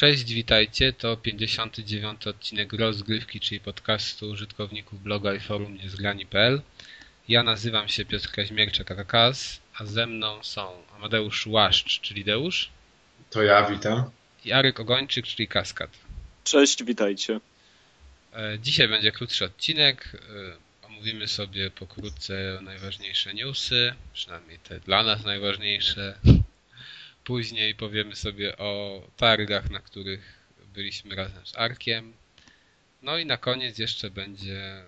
Cześć, witajcie. To 59 odcinek rozgrywki, czyli podcastu użytkowników bloga i forum niezgrani.pl. Ja nazywam się Piotr Kaźmierczak Akakas, a ze mną są Amadeusz Łaszcz, czyli Deusz. To ja witam. I Arek Ogończyk, czyli Kaskad. Cześć, witajcie. E, dzisiaj będzie krótszy odcinek. E, omówimy sobie pokrótce najważniejsze newsy, przynajmniej te dla nas najważniejsze. Później powiemy sobie o targach, na których byliśmy razem z Arkiem. No i na koniec jeszcze będzie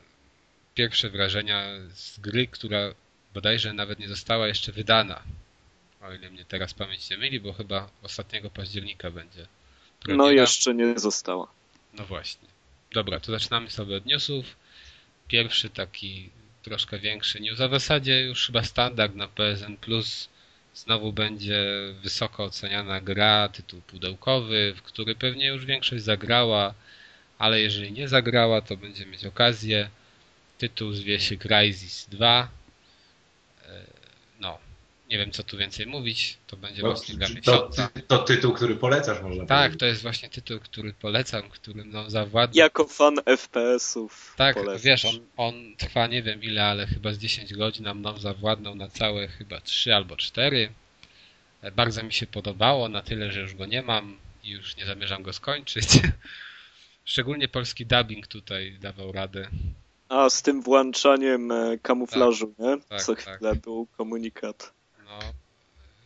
pierwsze wrażenia z gry, która bodajże nawet nie została jeszcze wydana. O ile mnie teraz pamięć nie myli, bo chyba ostatniego października będzie. Premiera. No jeszcze nie została. No właśnie. Dobra, to zaczynamy sobie od newsów. Pierwszy taki troszkę większy news, a w zasadzie już chyba standard na PSN Plus znowu będzie wysoko oceniana gra, tytuł pudełkowy, w który pewnie już większość zagrała, ale jeżeli nie zagrała, to będzie mieć okazję. Tytuł zwie się Crysis 2. Nie wiem co tu więcej mówić, to będzie no, właśnie gra miesiąca. To, to, tytuł, który polecasz, można Tak, powiedzieć. to jest właśnie tytuł, który polecam, którym no, zawładnął. Jako fan FPS-ów. Tak, polecasz. wiesz, on, on trwa nie wiem ile, ale chyba z 10 godzin, a mną zawładnął na całe chyba 3 albo 4. E, bardzo mi się podobało, na tyle, że już go nie mam i już nie zamierzam go skończyć. Szczególnie polski dubbing tutaj dawał radę. A, z tym włączaniem e, kamuflażu, tak, nie? Tak, Co tak. chwilę był komunikat. No,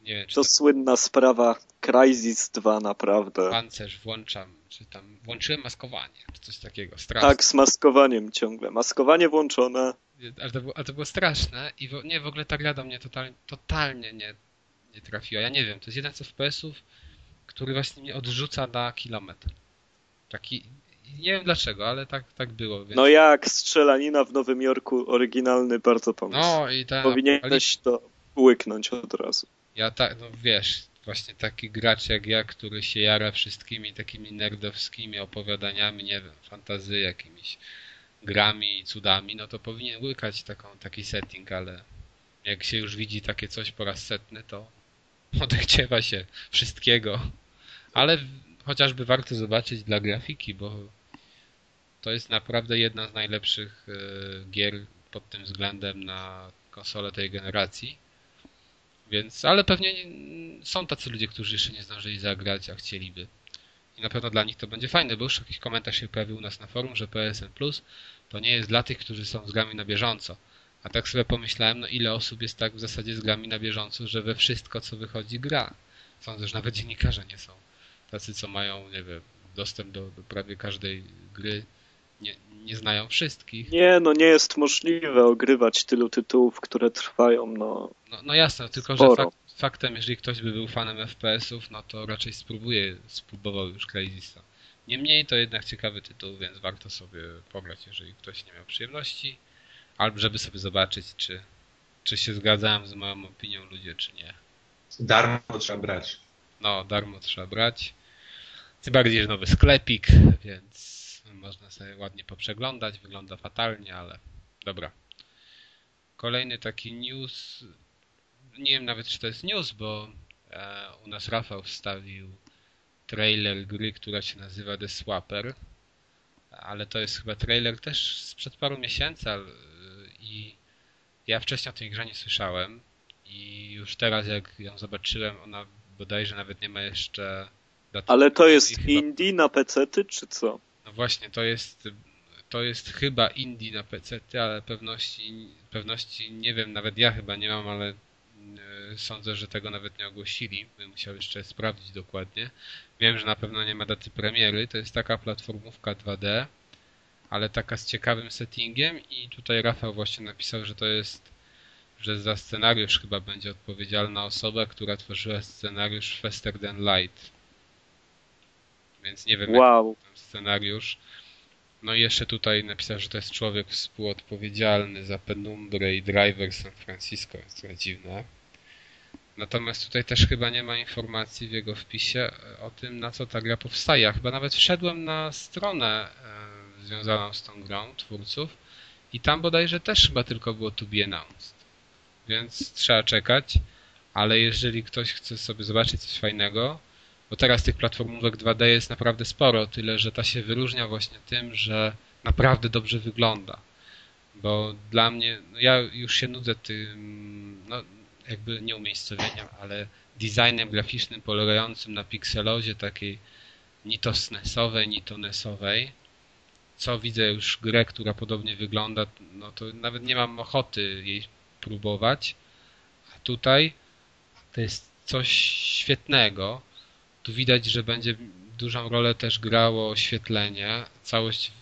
nie wiem, to, to słynna sprawa Crysis 2 naprawdę. Pancerz włączam, czy tam włączyłem maskowanie, czy coś takiego. Straszne. Tak, z maskowaniem ciągle. Maskowanie włączone. Ale to, było, ale to było straszne i w, nie, w ogóle ta gra do mnie totalnie, totalnie nie, nie trafiła. Ja nie wiem, to jest jeden z FPS-ów, który właśnie mnie odrzuca na kilometr. Taki, nie wiem dlaczego, ale tak, tak było. Więc... No jak strzelanina w Nowym Jorku, oryginalny bardzo pomysł. No i ta... Powinieneś to łyknąć od razu. Ja tak, no wiesz, właśnie taki gracz jak ja, który się jara wszystkimi takimi nerdowskimi opowiadaniami, nie wiem, fantazy jakimiś grami i cudami, no to powinien łykać taką, taki setting, ale jak się już widzi takie coś po raz setny, to odechciewa się wszystkiego. Ale chociażby warto zobaczyć dla grafiki, bo to jest naprawdę jedna z najlepszych e, gier pod tym względem na konsolę tej generacji. Więc, ale pewnie są tacy ludzie, którzy jeszcze nie zdążyli zagrać, a chcieliby. I na pewno dla nich to będzie fajne, bo już jakiś komentarz się pojawił u nas na forum, że PSN Plus to nie jest dla tych, którzy są z grami na bieżąco. A tak sobie pomyślałem, no ile osób jest tak w zasadzie z grami na bieżąco, że we wszystko co wychodzi gra. Sądzę, że nawet dziennikarze nie są. Tacy, co mają, nie wiem, dostęp do, do prawie każdej gry, nie, nie znają wszystkich. Nie, no nie jest możliwe ogrywać tylu tytułów, które trwają, no. No, no jasne, tylko sporo. że fakt, faktem, jeżeli ktoś by był fanem FPS-ów, no to raczej spróbuje, spróbował już Crysisa. Niemniej to jednak ciekawy tytuł, więc warto sobie pograć, jeżeli ktoś nie miał przyjemności, albo żeby sobie zobaczyć, czy, czy się zgadzałem z moją opinią ludzie, czy nie. Darmo trzeba brać. No, darmo trzeba brać. Tym bardziej, że nowy sklepik, więc można sobie ładnie poprzeglądać. Wygląda fatalnie, ale dobra. Kolejny taki news. Nie wiem nawet, czy to jest news, bo e, u nas Rafał wstawił trailer gry, która się nazywa The Swapper. Ale to jest chyba trailer też sprzed paru miesięcy i ja wcześniej o tej grze nie słyszałem i już teraz jak ją zobaczyłem, ona bodajże nawet nie ma jeszcze daty. Ale to jest chyba... indie na PC, czy co? No właśnie, to jest, to jest chyba indie na PC, ale pewności, pewności nie wiem, nawet ja chyba nie mam, ale e, sądzę, że tego nawet nie ogłosili. Bym musiał jeszcze sprawdzić dokładnie. Wiem, że na pewno nie ma daty premiery. To jest taka platformówka 2D, ale taka z ciekawym settingiem i tutaj Rafał właśnie napisał, że to jest że za scenariusz chyba będzie odpowiedzialna osoba, która tworzyła scenariusz Faster Than Light. Więc nie wiem, wow. jak ten scenariusz. No i jeszcze tutaj napisał, że to jest człowiek współodpowiedzialny za Penumbrę i Driver San Francisco. Jest to dziwne. Natomiast tutaj też chyba nie ma informacji w jego wpisie o tym, na co ta gra powstaje. Ja chyba nawet wszedłem na stronę e, związaną z tą grą twórców i tam bodajże też chyba tylko było to be announced. Więc trzeba czekać, ale jeżeli ktoś chce sobie zobaczyć coś fajnego, bo teraz tych platformówek 2D jest naprawdę sporo, tyle że ta się wyróżnia właśnie tym, że naprawdę dobrze wygląda. Bo dla mnie, no ja już się nudzę tym, no jakby nie umiejscowieniem, ale designem graficznym polegającym na pikselozie takiej ni to SNESowej, ni to NESowej. Co widzę już grę, która podobnie wygląda, no to nawet nie mam ochoty jej próbować. A tutaj to jest coś świetnego. Tu widać, że będzie dużą rolę też grało oświetlenie. Całość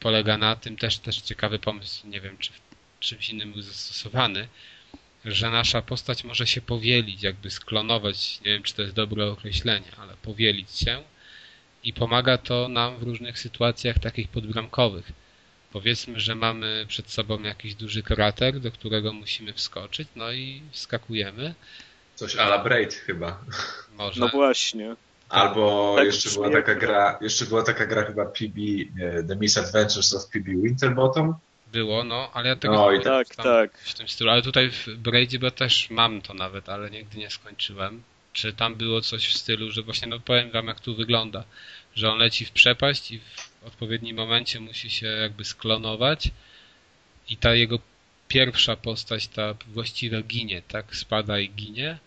polega na tym, też, też ciekawy pomysł, nie wiem czy w czymś innym był zastosowany, że nasza postać może się powielić, jakby sklonować, nie wiem czy to jest dobre określenie, ale powielić się i pomaga to nam w różnych sytuacjach takich podbramkowych. Powiedzmy, że mamy przed sobą jakiś duży krater, do którego musimy wskoczyć, no i wskakujemy. Coś a la Braid chyba. Może. No właśnie. Albo tak jeszcze była taka gra, jeszcze była taka gra chyba PB, The Misadventures of PB Winterbottom. Było, no, ale ja tego no, nie tak, tak. w tym stylu. Ale tutaj w Braidzie bo też mam to nawet, ale nigdy nie skończyłem. Czy tam było coś w stylu, że właśnie, no powiem wam jak tu wygląda, że on leci w przepaść i w odpowiednim momencie musi się jakby sklonować i ta jego pierwsza postać, ta właściwa ginie, tak? Spada i ginie,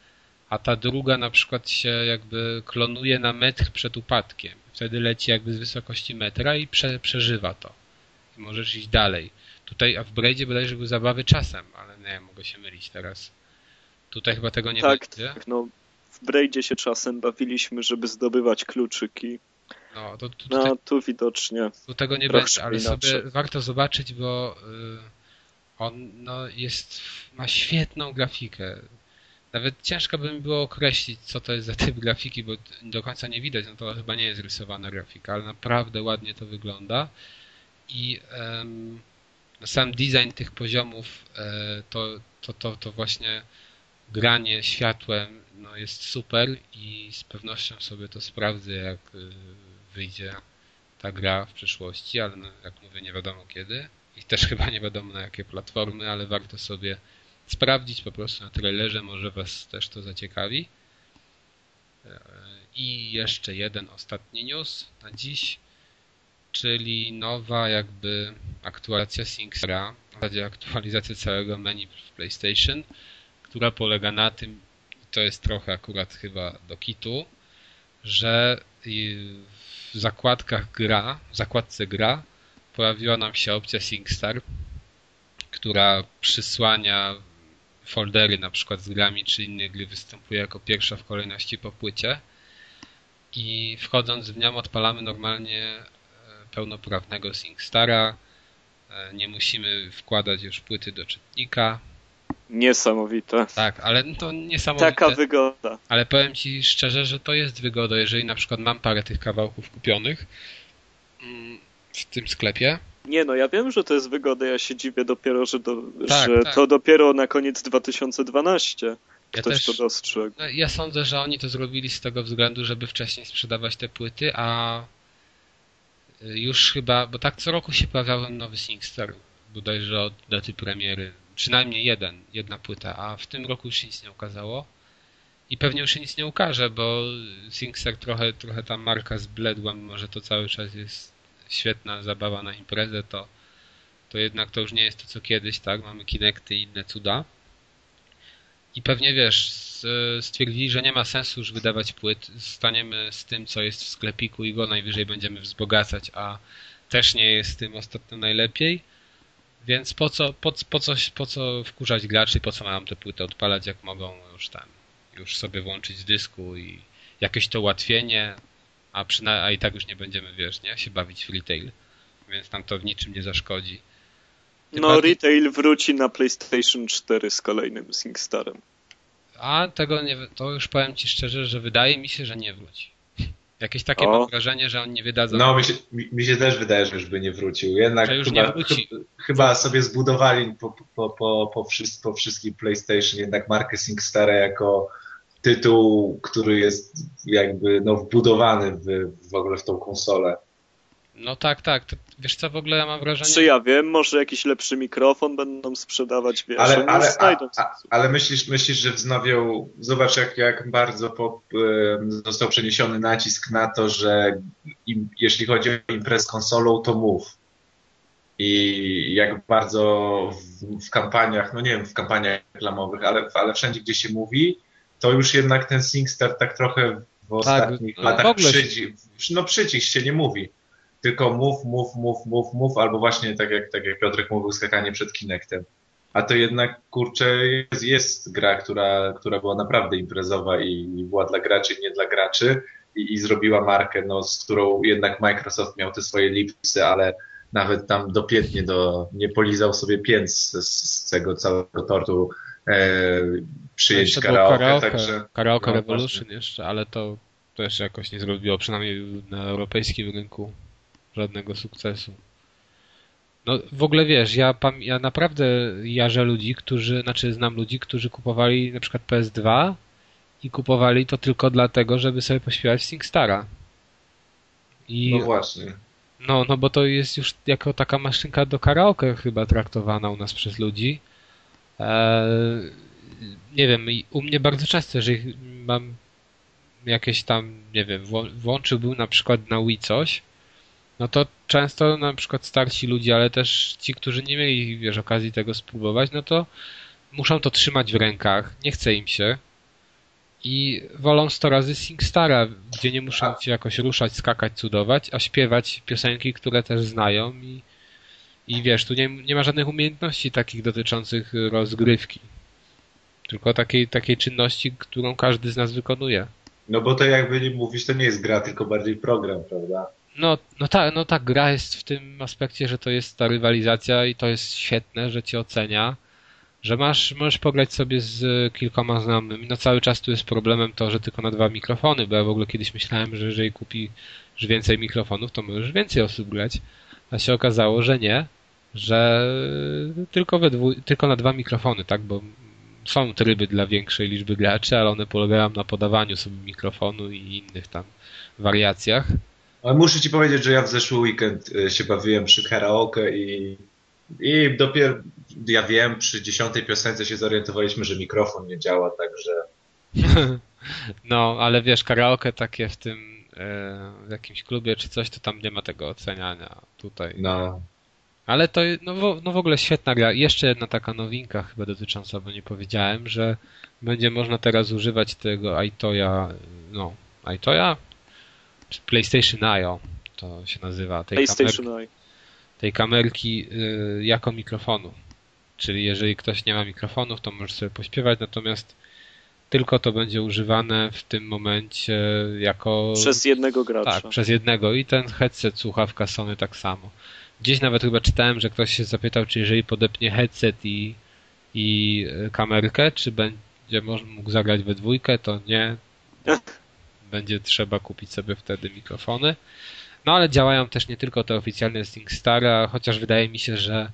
a ta druga na przykład się jakby klonuje na metr przed upadkiem. Wtedy leci jakby z wysokości metra i prze, przeżywa to. I możesz iść dalej. Tutaj, a w Braidzie bodajże były zabawy czasem, ale nie, mogę się mylić teraz. Tutaj chyba tego nie tak, będzie. Tak, no w Braidzie się czasem bawiliśmy, żeby zdobywać kluczyki. No, to, to, no tu widocznie. Tu tego nie będzie, ale inaczej. sobie warto zobaczyć, bo y, on no, jest, ma świetną grafikę. Nawet ciężko by mi było określić, co to jest za typ grafiki, bo do końca nie widać, no to chyba nie jest rysowana grafika, ale naprawdę ładnie to wygląda. I um, sam design tych poziomów, e, to, to, to, to właśnie granie światłem no jest super i z pewnością sobie to sprawdzę, jak y, wyjdzie ta gra w przyszłości, ale no, jak mówię, nie wiadomo kiedy. I też chyba nie wiadomo na jakie platformy, ale warto sobie sprawdzić po prostu na trailerze, może Was też to zaciekawi. E, I jeszcze jeden ostatni news na dziś, czyli nowa jakby aktualizacja SingStara, w zasadzie aktualizacja całego menu w PlayStation, która polega na tym, to jest trochę akurat chyba do kitu, że w zakładkach gra, w zakładce gra pojawiła nam się opcja SingStar, która przysłania foldery na przykład z grami czy inne gry występuje jako pierwsza w kolejności po płycie i wchodząc w nią odpalamy normalnie e, pełnoprawnego SingStara, e, nie musimy wkładać już płyty do czytnika, Niesamowite. Tak, ale to niesamowite. Taka wygoda. Ale powiem Ci szczerze, że to jest wygoda, jeżeli na przykład mam parę tych kawałków kupionych mm, w tym sklepie. Nie no, ja wiem, że to jest wygoda, ja się dziwię dopiero, że, do, tak, że tak. to dopiero na koniec 2012 ja ktoś też, to dostrzegł. No, ja sądzę, że oni to zrobili z tego względu, żeby wcześniej sprzedawać te płyty, a już chyba, bo tak co roku się pojawiał nowy SingStar, bodajże od daty premiery przynajmniej jeden, jedna płyta, a w tym roku już się nic nie ukazało. I pewnie już się nic nie ukaże, bo SingStar trochę, trochę ta marka zbledła, mimo że to cały czas jest świetna zabawa na imprezę, to, to jednak to już nie jest to co kiedyś, tak? Mamy Kinecty i inne cuda. I pewnie wiesz, stwierdzili, że nie ma sensu już wydawać płyt. Zostaniemy z tym, co jest w sklepiku i go najwyżej będziemy wzbogacać, a też nie jest z tym ostatnio najlepiej więc po co, po, po, co, po co wkurzać graczy, po co mają te płyty odpalać, jak mogą już tam już sobie włączyć z dysku i jakieś to ułatwienie, a, przyna- a i tak już nie będziemy, wiesz, nie, się bawić w retail, więc nam to w niczym nie zaszkodzi. Tym no, bardziej... retail wróci na PlayStation 4 z kolejnym SingStarem. A tego nie, to już powiem Ci szczerze, że wydaje mi się, że nie wróci. Jakieś takie o. mam wrażenie, że on nie wydadzą. No, mi się, mi, mi się też wydaje, że już by nie wrócił. Jednak już chyba, nie wróci. chyba sobie zbudowali po, po, po, po, wszystkim, po wszystkim PlayStation jednak markę SingStar jako tytuł, który jest jakby no, wbudowany w, w ogóle w tą konsolę. No tak, tak. To, wiesz co, w ogóle ja mam wrażenie... Czy ja wiem, może jakiś lepszy mikrofon będą sprzedawać, wiesz, ale, ale, a, a, ale myślisz, myślisz, że wznowią, zobacz jak, jak bardzo po, został przeniesiony nacisk na to, że im, jeśli chodzi o imprez konsolą, to mów. I jak bardzo w, w, kampaniach, no nie wiem, w kampaniach reklamowych, ale, ale wszędzie, gdzie się mówi, to już jednak ten SingStar tak trochę w tak, ostatnich tak, latach przyci, no przycisk się nie mówi. Tylko mów, mów, mów, mów, mów, albo właśnie tak jak, tak jak Piotrek mówił, skakanie przed Kinectem. A to jednak, kurczę, jest, jest gra, która, która była naprawdę imprezowa i była dla graczy, nie dla graczy. I, i zrobiła markę, no, z którą jednak Microsoft miał te swoje lipsy, ale nawet tam dopiętnie do, nie polizał sobie pięć z, z tego całego tortu e, przyjęć karaoke. Karaoke, także, karaoke no, Revolution właśnie. jeszcze, ale to też jakoś nie zrobiło, przynajmniej na europejskim rynku żadnego sukcesu. No w ogóle wiesz, ja, ja naprawdę jarzę ludzi, którzy, znaczy znam ludzi, którzy kupowali na przykład PS2 i kupowali to tylko dlatego, żeby sobie pośpiewać SingStara. I, no właśnie. No, no bo to jest już jako taka maszynka do karaoke chyba traktowana u nas przez ludzi. Eee, nie wiem, u mnie bardzo często, jeżeli mam jakieś tam, nie wiem, włączyłbym na przykład na Wii coś, no to często na przykład starsi ludzie, ale też ci, którzy nie mieli, wiesz, okazji tego spróbować, no to muszą to trzymać w rękach, nie chce im się. I wolą 100 razy SingStara, gdzie nie muszą się jakoś ruszać, skakać, cudować, a śpiewać piosenki, które też znają i, i wiesz, tu nie, nie ma żadnych umiejętności takich dotyczących rozgrywki, tylko takiej, takiej czynności, którą każdy z nas wykonuje. No bo to jakby mówisz, to nie jest gra, tylko bardziej program, prawda? No, no tak, no tak, gra jest w tym aspekcie, że to jest ta rywalizacja i to jest świetne, że cię ocenia, że masz, możesz pograć sobie z kilkoma znajomymi. No cały czas tu jest problemem to, że tylko na dwa mikrofony, bo ja w ogóle kiedyś myślałem, że jeżeli kupisz więcej mikrofonów, to możesz więcej osób grać, a się okazało, że nie, że tylko, we dwu, tylko na dwa mikrofony, tak, bo są tryby dla większej liczby graczy, ale one polegają na podawaniu sobie mikrofonu i innych tam wariacjach. Ale muszę ci powiedzieć, że ja w zeszły weekend e, się bawiłem przy karaoke i, i dopiero, ja wiem, przy dziesiątej piosence się zorientowaliśmy, że mikrofon nie działa, także... No, ale wiesz, karaoke takie w tym, e, w jakimś klubie czy coś, to tam nie ma tego oceniania tutaj. No. Ale to, no, w, no w ogóle świetna gra. Jeszcze jedna taka nowinka chyba dotycząca, bo nie powiedziałem, że będzie można teraz używać tego iToya, no, iToya? czy PlayStation Eye, to się nazywa, tej PlayStation kamerki, tej kamerki y, jako mikrofonu. Czyli jeżeli ktoś nie ma mikrofonów, to może sobie pośpiewać, natomiast tylko to będzie używane w tym momencie jako... Przez jednego gracza. Tak, przez jednego. I ten headset, słuchawka Sony tak samo. Gdzieś nawet chyba czytałem, że ktoś się zapytał, czy jeżeli podepnie headset i, i y, kamerkę, czy będzie mógł zagrać we dwójkę, to nie. będzie trzeba kupić sobie wtedy mikrofony. No ale działają też nie tylko te oficjalne SingStar, chociaż wydaje mi się, że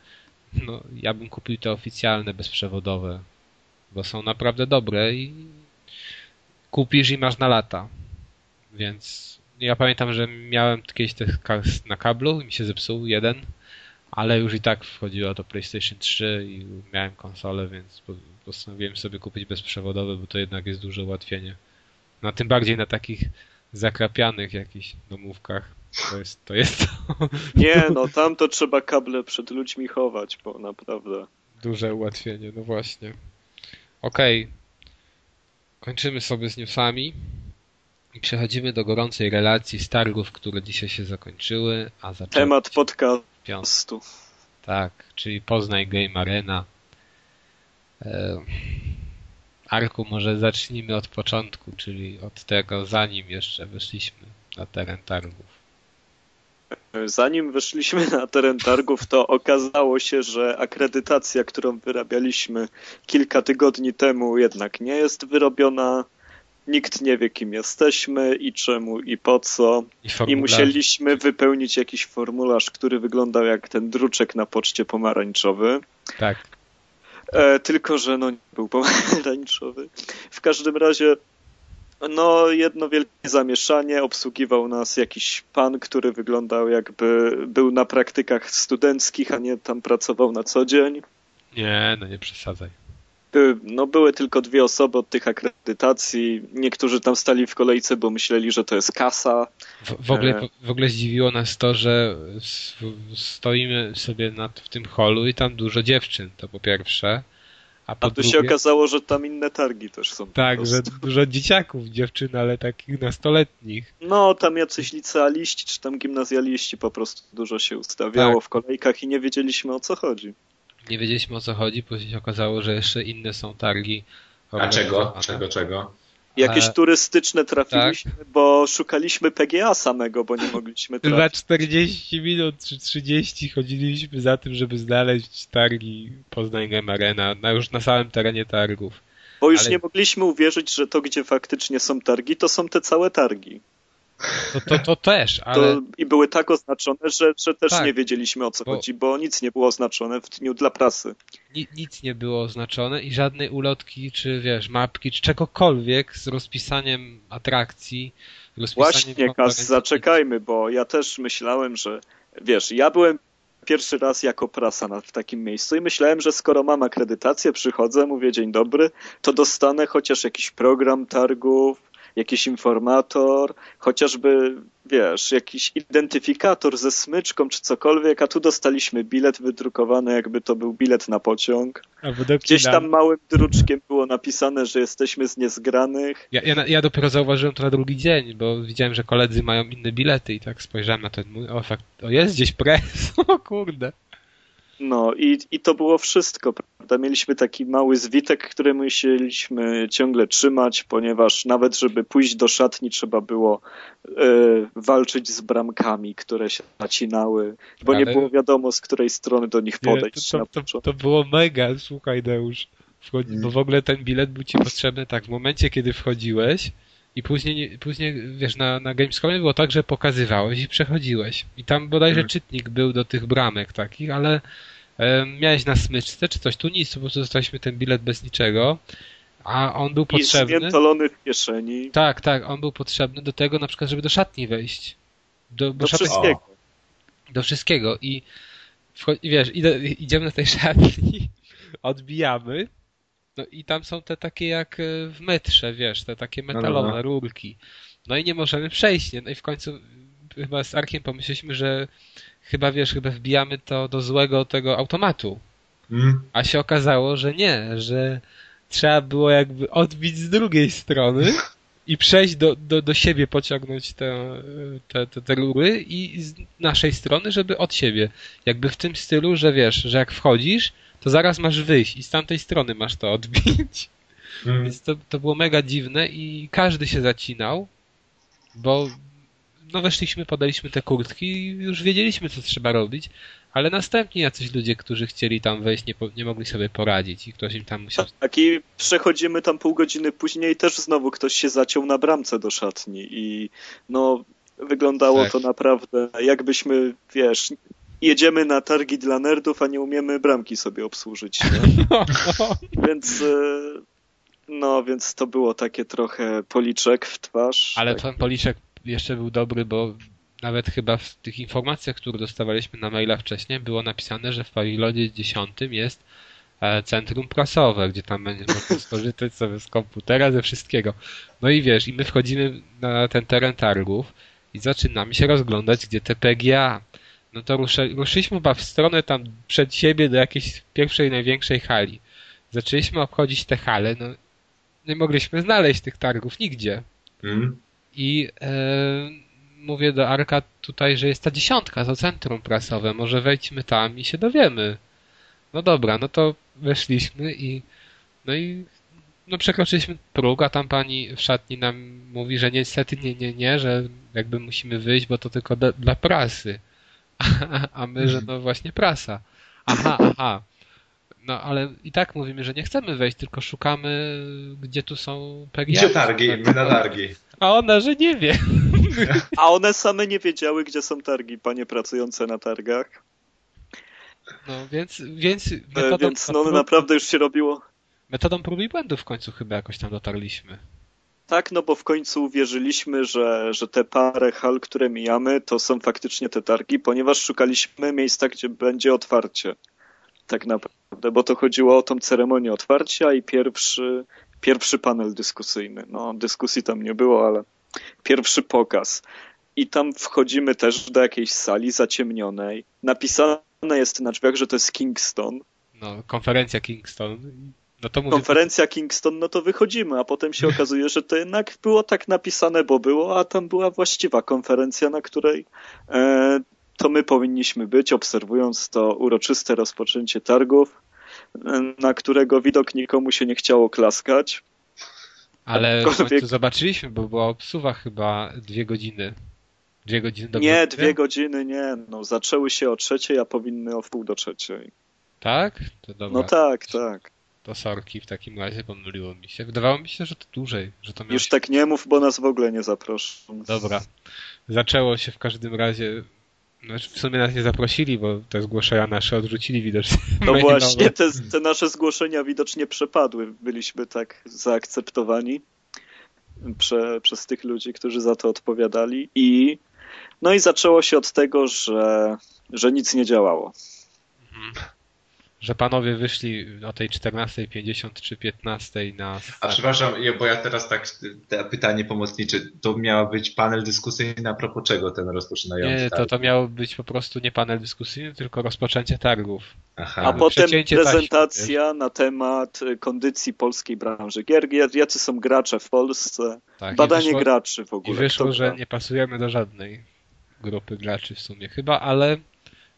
no, ja bym kupił te oficjalne bezprzewodowe, bo są naprawdę dobre i kupisz i masz na lata. Więc ja pamiętam, że miałem kiedyś na kablu i mi się zepsuł jeden, ale już i tak wchodziło to PlayStation 3 i miałem konsolę, więc postanowiłem sobie kupić bezprzewodowe, bo to jednak jest duże ułatwienie. No tym bardziej na takich zakrapianych jakichś domówkach. To jest to. Jest to. Nie, no tam to trzeba kable przed ludźmi chować, bo naprawdę. Duże ułatwienie, no właśnie. Okej. Okay. Kończymy sobie z newsami i przechodzimy do gorącej relacji z targów, które dzisiaj się zakończyły, a zaczęły Temat podcastu. Tak, czyli Poznaj Game Arena. E, Arku, może zacznijmy od początku, czyli od tego, zanim jeszcze wyszliśmy na teren targów. Zanim weszliśmy na teren targów, to okazało się, że akredytacja, którą wyrabialiśmy kilka tygodni temu, jednak nie jest wyrobiona. Nikt nie wie, kim jesteśmy i czemu i po co. I, I musieliśmy wypełnić jakiś formularz, który wyglądał jak ten druczek na poczcie pomarańczowy. Tak. E, tylko, że no nie był pomarańczowy. W każdym razie No, jedno wielkie zamieszanie. Obsługiwał nas jakiś pan, który wyglądał jakby był na praktykach studenckich, a nie tam pracował na co dzień. Nie, no nie przesadzaj. No, były tylko dwie osoby od tych akredytacji. Niektórzy tam stali w kolejce, bo myśleli, że to jest kasa. W, w, ogóle, E. w ogóle zdziwiło nas to, że stoimy sobie nad, w tym holu i tam dużo dziewczyn, to po pierwsze. A po A tu drugie, się okazało, że tam inne targi też są. tak, że dużo dzieciaków, dziewczyn, ale takich nastoletnich. No, tam jacyś licealiści, czy tam gimnazjaliści po prostu dużo się ustawiało Tak. w kolejkach i nie wiedzieliśmy o co chodzi. Nie wiedzieliśmy o co chodzi, później się okazało, że jeszcze inne są targi. A czego? Czego, czego? Jakieś Ale- turystyczne trafiliśmy, bo szukaliśmy PGA samego, bo nie mogliśmy trafić. 40 minut czy 30 chodziliśmy za tym, żeby znaleźć targi Poznań Game Arena, na, już na samym terenie targów. Bo już ale- nie mogliśmy uwierzyć, że to, gdzie faktycznie są targi, to są te całe targi. To, to, to też, To, ale I były tak oznaczone, że, że też Tak. nie wiedzieliśmy o co Bo- chodzi, bo nic nie było oznaczone w dniu dla prasy. ni, nic nie było oznaczone i żadnej ulotki, czy wiesz, mapki, czy czegokolwiek z rozpisaniem atrakcji, rozpisaniem Właśnie, Kas, zaczekajmy, bo ja też myślałem, że wiesz, ja byłem pierwszy raz jako prasa na, w takim miejscu i myślałem, że skoro mam akredytację, przychodzę, mówię dzień dobry, to dostanę chociaż jakiś program targów, jakiś informator, chociażby, wiesz, jakiś identyfikator ze smyczką czy cokolwiek, a tu dostaliśmy bilet wydrukowany, jakby to był bilet na pociąg. Gdzieś tam małym druczkiem było napisane, że jesteśmy z niezgranych. Ja, ja, ja dopiero zauważyłem to na drugi dzień, bo widziałem, że koledzy mają inne bilety i tak spojrzałem na ten mój, o fakt, o jest gdzieś pres, o kurde. No i, i to było wszystko, prawda? Mieliśmy taki mały zwitek, który musieliśmy ciągle trzymać, ponieważ nawet żeby pójść do szatni trzeba było e, walczyć z bramkami, które się nacinały, bo nie Ale- było wiadomo z której strony do nich Nie, podejść to, na to, to, początku. to było mega, słuchaj Deusz. Wchodzi, bo w ogóle ten bilet był ci potrzebny tak w momencie, kiedy wchodziłeś i później, nie- później wiesz, na, na Gamescomie było tak, że pokazywałeś i przechodziłeś. I tam bodajże Mhm. czytnik był do tych bramek takich, ale miałeś na smyczce czy coś, tu nic, po prostu dostaliśmy ten bilet bez niczego, a on był I potrzebny. zmiętolony w kieszeni. Tak, tak, on był potrzebny do tego na przykład, żeby do szatni wejść. Do, Do szatni- wszystkiego. do wszystkiego i wiesz, idę, idziemy do tej szatni, odbijamy, no i tam są te takie jak e, w metrze, wiesz, te takie no, metalowe no. rurki. No i nie możemy przejść, nie? No i w końcu chyba z Arkiem pomyśleliśmy, że chyba wiesz, chyba wbijamy to do złego tego automatu. Mm? A się okazało, że nie, że trzeba było jakby odbić z drugiej strony i przejść do, do, do siebie, pociągnąć te, te, te, te rury i z naszej strony, żeby od siebie. Jakby w tym stylu, że wiesz, że jak wchodzisz, to zaraz masz wyjść i z tamtej strony masz to odbić. Mm. Więc to, to było mega dziwne i każdy się zacinał, bo no weszliśmy, podaliśmy te kurtki i już wiedzieliśmy, co trzeba robić, ale następnie jacyś ludzie, którzy chcieli tam wejść, nie, po, nie mogli sobie poradzić i ktoś im tam musiał... Tak, i przechodzimy tam pół godziny później też znowu ktoś się zaciął na bramce do szatni i no wyglądało Tak. to naprawdę jakbyśmy, wiesz, jedziemy na targi dla nerdów, a nie umiemy bramki sobie obsłużyć. Więc e, no, więc to było takie trochę policzek w twarz. Ale tak. ten policzek jeszcze był dobry, bo nawet chyba w tych informacjach, które dostawaliśmy na maila wcześniej, było napisane, że w pawilonie 10 jest e, centrum prasowe, gdzie tam będzie można skorzystać sobie z komputera, ze wszystkiego. No i wiesz, i my wchodzimy na ten teren targów i zaczynamy się rozglądać, gdzie te PGA. No to ruszy, ruszyliśmy chyba w stronę tam przed siebie do jakiejś pierwszej, największej hali. Zaczęliśmy obchodzić te hale, no nie mogliśmy znaleźć tych targów nigdzie. Mm? I e, mówię do Arka tutaj, że jest ta dziesiątka, to centrum prasowe, może wejdźmy tam i się dowiemy. No dobra, no to weszliśmy i no i no przekroczyliśmy próg, a tam pani w szatni nam mówi, że niestety nie, nie, nie, że jakby musimy wyjść, bo to tylko dla, dla prasy. A, a my, że no właśnie prasa. Aha, aha. No ale i tak mówimy, że nie chcemy wejść, tylko szukamy, gdzie tu są PGA. Gdzie targi? My na targi. A ona, że nie wie. A one same nie wiedziały, gdzie są targi, panie pracujące na targach. No więc, więc E, metodą, Więc no naprawdę już się robiło. metodą prób i błędów w końcu chyba jakoś tam dotarliśmy. Tak, no bo w końcu uwierzyliśmy, że, że te parę hal, które mijamy, to są faktycznie te targi, ponieważ szukaliśmy miejsca, gdzie będzie otwarcie. Tak naprawdę, bo to chodziło o tą ceremonię otwarcia i pierwszy, pierwszy panel dyskusyjny. No, dyskusji tam nie było, ale pierwszy pokaz. I tam wchodzimy też do jakiejś sali zaciemnionej. Napisane jest na drzwiach, że to jest Kingston. No, konferencja Kingston. No to mówię, Konferencja Kingston, no to wychodzimy, a potem się okazuje, że to jednak było tak napisane, bo było, a tam była właściwa konferencja, na której e, to my powinniśmy być, obserwując to uroczyste rozpoczęcie targów, na którego widok nikomu się nie chciało klaskać. Ale w Aczkolwiek- końcu zobaczyliśmy, bo była obsuwa chyba dwie godziny. Dwie godziny do Nie, godziny? dwie godziny, nie. No, zaczęły się o trzeciej, a powinny o wpół do trzeciej. Tak? To dobra. No tak, tak. To sorki w takim razie, pomyliło mi się. Wydawało mi się, że to dłużej, że to miało Już się... tak nie mów, bo nas w ogóle nie zaproszą. Dobra. Zaczęło się w każdym razie... Znaczy w sumie nas nie zaprosili, bo te zgłoszenia nasze odrzucili widocznie. No właśnie, te, te nasze zgłoszenia widocznie przepadły. Byliśmy tak zaakceptowani prze, przez tych ludzi, którzy za to odpowiadali. I no i zaczęło się od tego, że, że nic nie działało. Mhm. Że panowie wyszli o tej 14.50 czy 15 na... A przepraszam, bo ja teraz tak, te pytanie pomocnicze, to miała być panel dyskusyjny a propos czego ten rozpoczynający Nie, to, to miało być po prostu nie panel dyskusyjny, tylko rozpoczęcie targów. Aha, A potem prezentacja na temat y, kondycji polskiej branży gier, jacy są gracze w Polsce, Tak, i badanie wyszło, graczy w I ogóle. wyszło, kto że gra. nie pasujemy do żadnej grupy graczy w sumie chyba, ale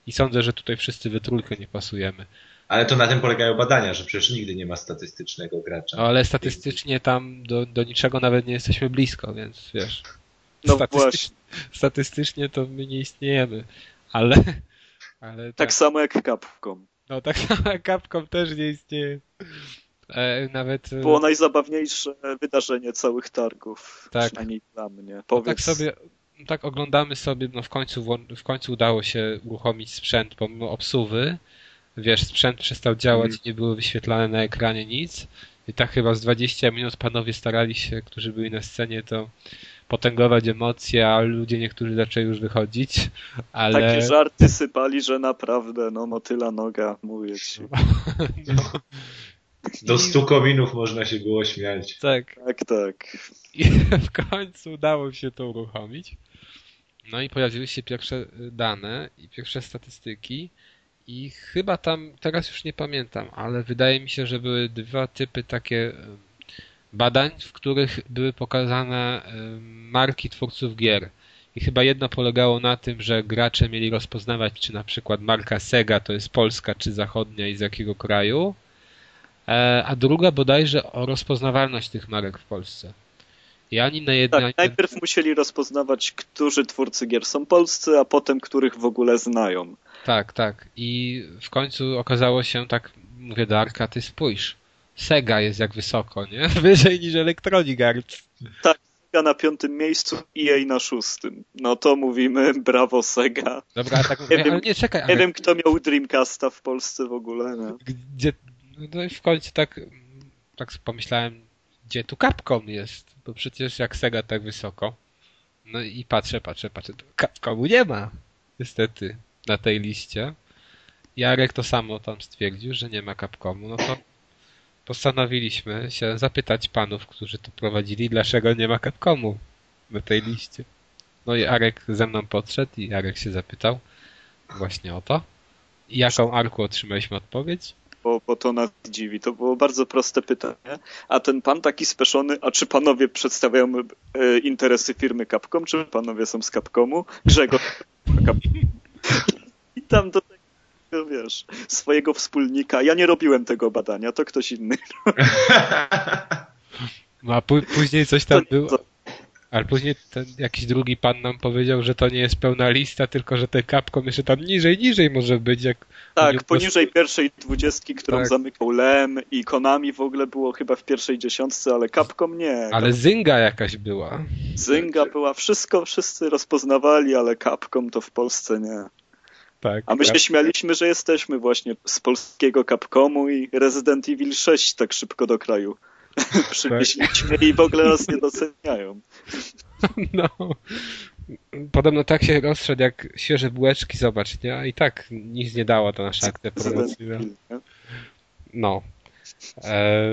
i sądzę, że tutaj wszyscy we trójkę nie pasujemy. Ale to na tym polegają badania, że przecież nigdy nie ma statystycznego gracza. No, ale statystycznie tam do, do niczego nawet nie jesteśmy blisko, więc wiesz. No statystycz- właśnie, Statystycznie to my nie istniejemy, ale. ale tak samo jak Capcom. No tak samo jak Capcom też nie istnieje. E, nawet. e, Było najzabawniejsze wydarzenie całych targów, Tak. przynajmniej dla mnie. No Powiedz, tak sobie, tak oglądamy sobie, no w końcu, w końcu udało się uruchomić sprzęt pomimo obsuwy. Wiesz, sprzęt przestał działać, Mhm. nie było wyświetlane na ekranie nic. I tak chyba z 20 minut panowie starali się, którzy byli na scenie, to potęgować emocje, a ludzie niektórzy zaczęli już wychodzić, ale... takie żarty sypali, że naprawdę, no motyla noga, mówię ci. no, Do stu kominów można się było śmiać. tak. Tak, tak. I w końcu udało się to uruchomić. No i pojawiły się pierwsze dane i pierwsze statystyki. I chyba tam, teraz już nie pamiętam, ale wydaje mi się, że były dwa typy takie badań, w których były pokazane marki twórców gier. I chyba jedno polegało na tym, że gracze mieli rozpoznawać, czy na przykład marka Sega to jest polska, czy zachodnia i z jakiego kraju. E, A druga bodajże o rozpoznawalność tych marek w Polsce. I ani na Tak, najpierw musieli rozpoznawać, którzy twórcy gier są polscy, a potem których w ogóle znają. Tak, tak. I w końcu okazało się, tak mówię do Arka, ty spójrz. Sega jest jak wysoko, nie? Wyżej niż Electronic Arts. Sega na piątym miejscu, EA na szóstym. No to mówimy, brawo Sega. Dobra, tak Nie mówię, wiem- ale nie, czekaj, Nie ale wiem, kto miał Dreamcasta w Polsce w ogóle. No. gdzie... No i w końcu tak, tak pomyślałem, gdzie tu Capcom jest? Bo przecież jak Sega tak wysoko. No i patrzę, patrzę, patrzę, Capcomu nie ma. Niestety, na tej liście. Jarek to samo tam stwierdził, że nie ma Capcomu, no to postanowiliśmy się zapytać panów, którzy to prowadzili, dlaczego nie ma Capcomu na tej liście. No i Arek ze mną podszedł i Arek się zapytał właśnie o to. I jaką Arku otrzymaliśmy odpowiedź? bo, bo to nas dziwi. To było bardzo proste pytanie. A ten pan taki speszony, a czy panowie przedstawiają e, interesy firmy Capcom, czy panowie są z Capcomu? Grzegorz. Tam do tego, wiesz, swojego wspólnika. Ja nie robiłem tego badania, to ktoś inny. No a pó- później coś tam było. Ale później ten jakiś drugi pan nam powiedział, że to nie jest pełna lista, tylko że ten Capcom jeszcze tam niżej, niżej może być. Jak Tak, Oni poniżej pierwszej dwudziestki, którą Tak. zamykał Lem i Konami w ogóle było chyba w pierwszej dziesiątce, ale Capcom nie. Ale Zynga jakaś była. Zynga była, wszystko wszyscy rozpoznawali, ale Capcom to w Polsce nie. Tak. A my się śmialiśmy, że jesteśmy właśnie z polskiego Capcomu i Resident Evil 6 tak szybko do kraju przywieźliśmy i w ogóle nas nie doceniają. No. Podobno tak się rozszedł jak świeże bułeczki, zobacz, nie? I tak nic nie dało to nasza akcja promocyjna. No. E,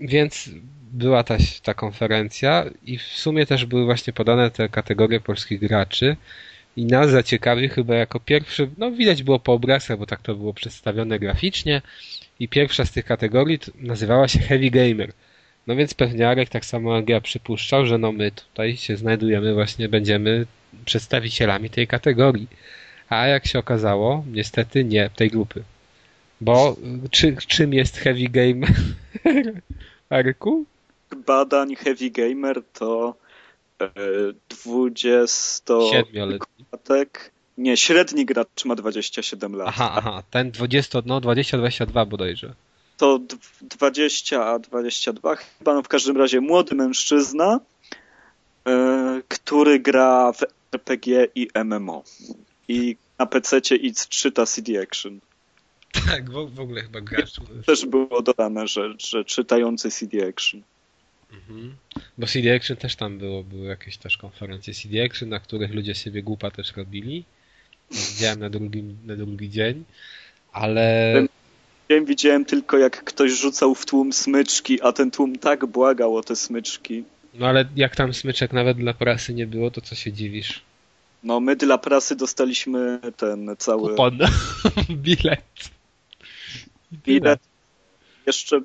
więc była ta, ta konferencja i w sumie też były właśnie podane te kategorie polskich graczy i nas zaciekawi chyba jako pierwszy, no widać było po obrazkach, bo tak to było przedstawione graficznie i pierwsza z tych kategorii nazywała się Heavy Gamer. No więc pewnie Arek tak samo jak ja przypuszczał, że no my tutaj się znajdujemy właśnie, będziemy przedstawicielami tej kategorii. A jak się okazało, niestety nie tej grupy. Bo czy, czym jest Heavy Gamer? Arku? Badań Heavy Gamer to 20-latek. Nie, średni gracz ma 27 lat. Aha, aha, ten 20, no 20-22 bodajże. To 20 a 22 chyba, no w każdym razie młody mężczyzna, yy, który gra w RPG i MMO. I na PC i czyta CD Action. Tak, w, w ogóle chyba gracz. Też było dodane, że, że czytający CD Action. Mhm. Bo CD Action też tam było, były jakieś też konferencje CD Action, na których ludzie sobie głupa też robili. Widziałem na drugi, na drugi dzień, ale... Wiem, widziałem tylko jak ktoś rzucał w tłum smyczki, a ten tłum tak błagał o te smyczki. No ale jak tam smyczek nawet dla prasy nie było, to co się dziwisz? No my dla prasy dostaliśmy ten cały... Kupon. Bilet. Bilet. Jeszcze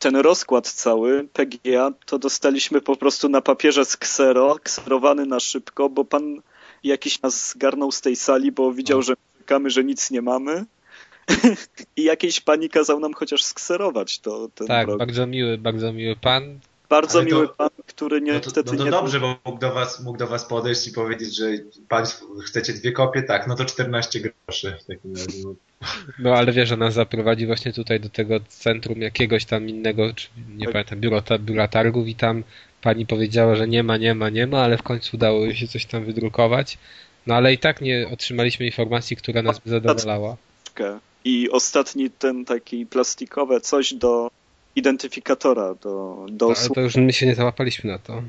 ten rozkład cały PGA to dostaliśmy po prostu na papierze z ksero, kserowany na szybko, bo pan jakiś nas zgarnął z tej sali, bo widział, no. że czekamy, że nic nie mamy. I jakiejś pani kazał nam chociaż skserować to. Ten tak, bardzo miły, bardzo miły pan. Bardzo Ale miły to, pan, który niestety no to, no to nie... dobrze, bo mógł do, was, mógł do was podejść i powiedzieć, że państwo chcecie dwie kopie, tak, no to 14 groszy w takim razie. No ale wiesz, że nas zaprowadzi właśnie tutaj do tego centrum jakiegoś tam innego, czy nie tak. pamiętam, biuro, biura targów i tam pani powiedziała, że nie ma, nie ma, nie ma, ale w końcu udało się coś tam wydrukować. No ale i tak nie otrzymaliśmy informacji, która nas by zadowalała. I ostatni ten taki plastikowe coś do identyfikatora, do, do to, to już my się nie załapaliśmy na to.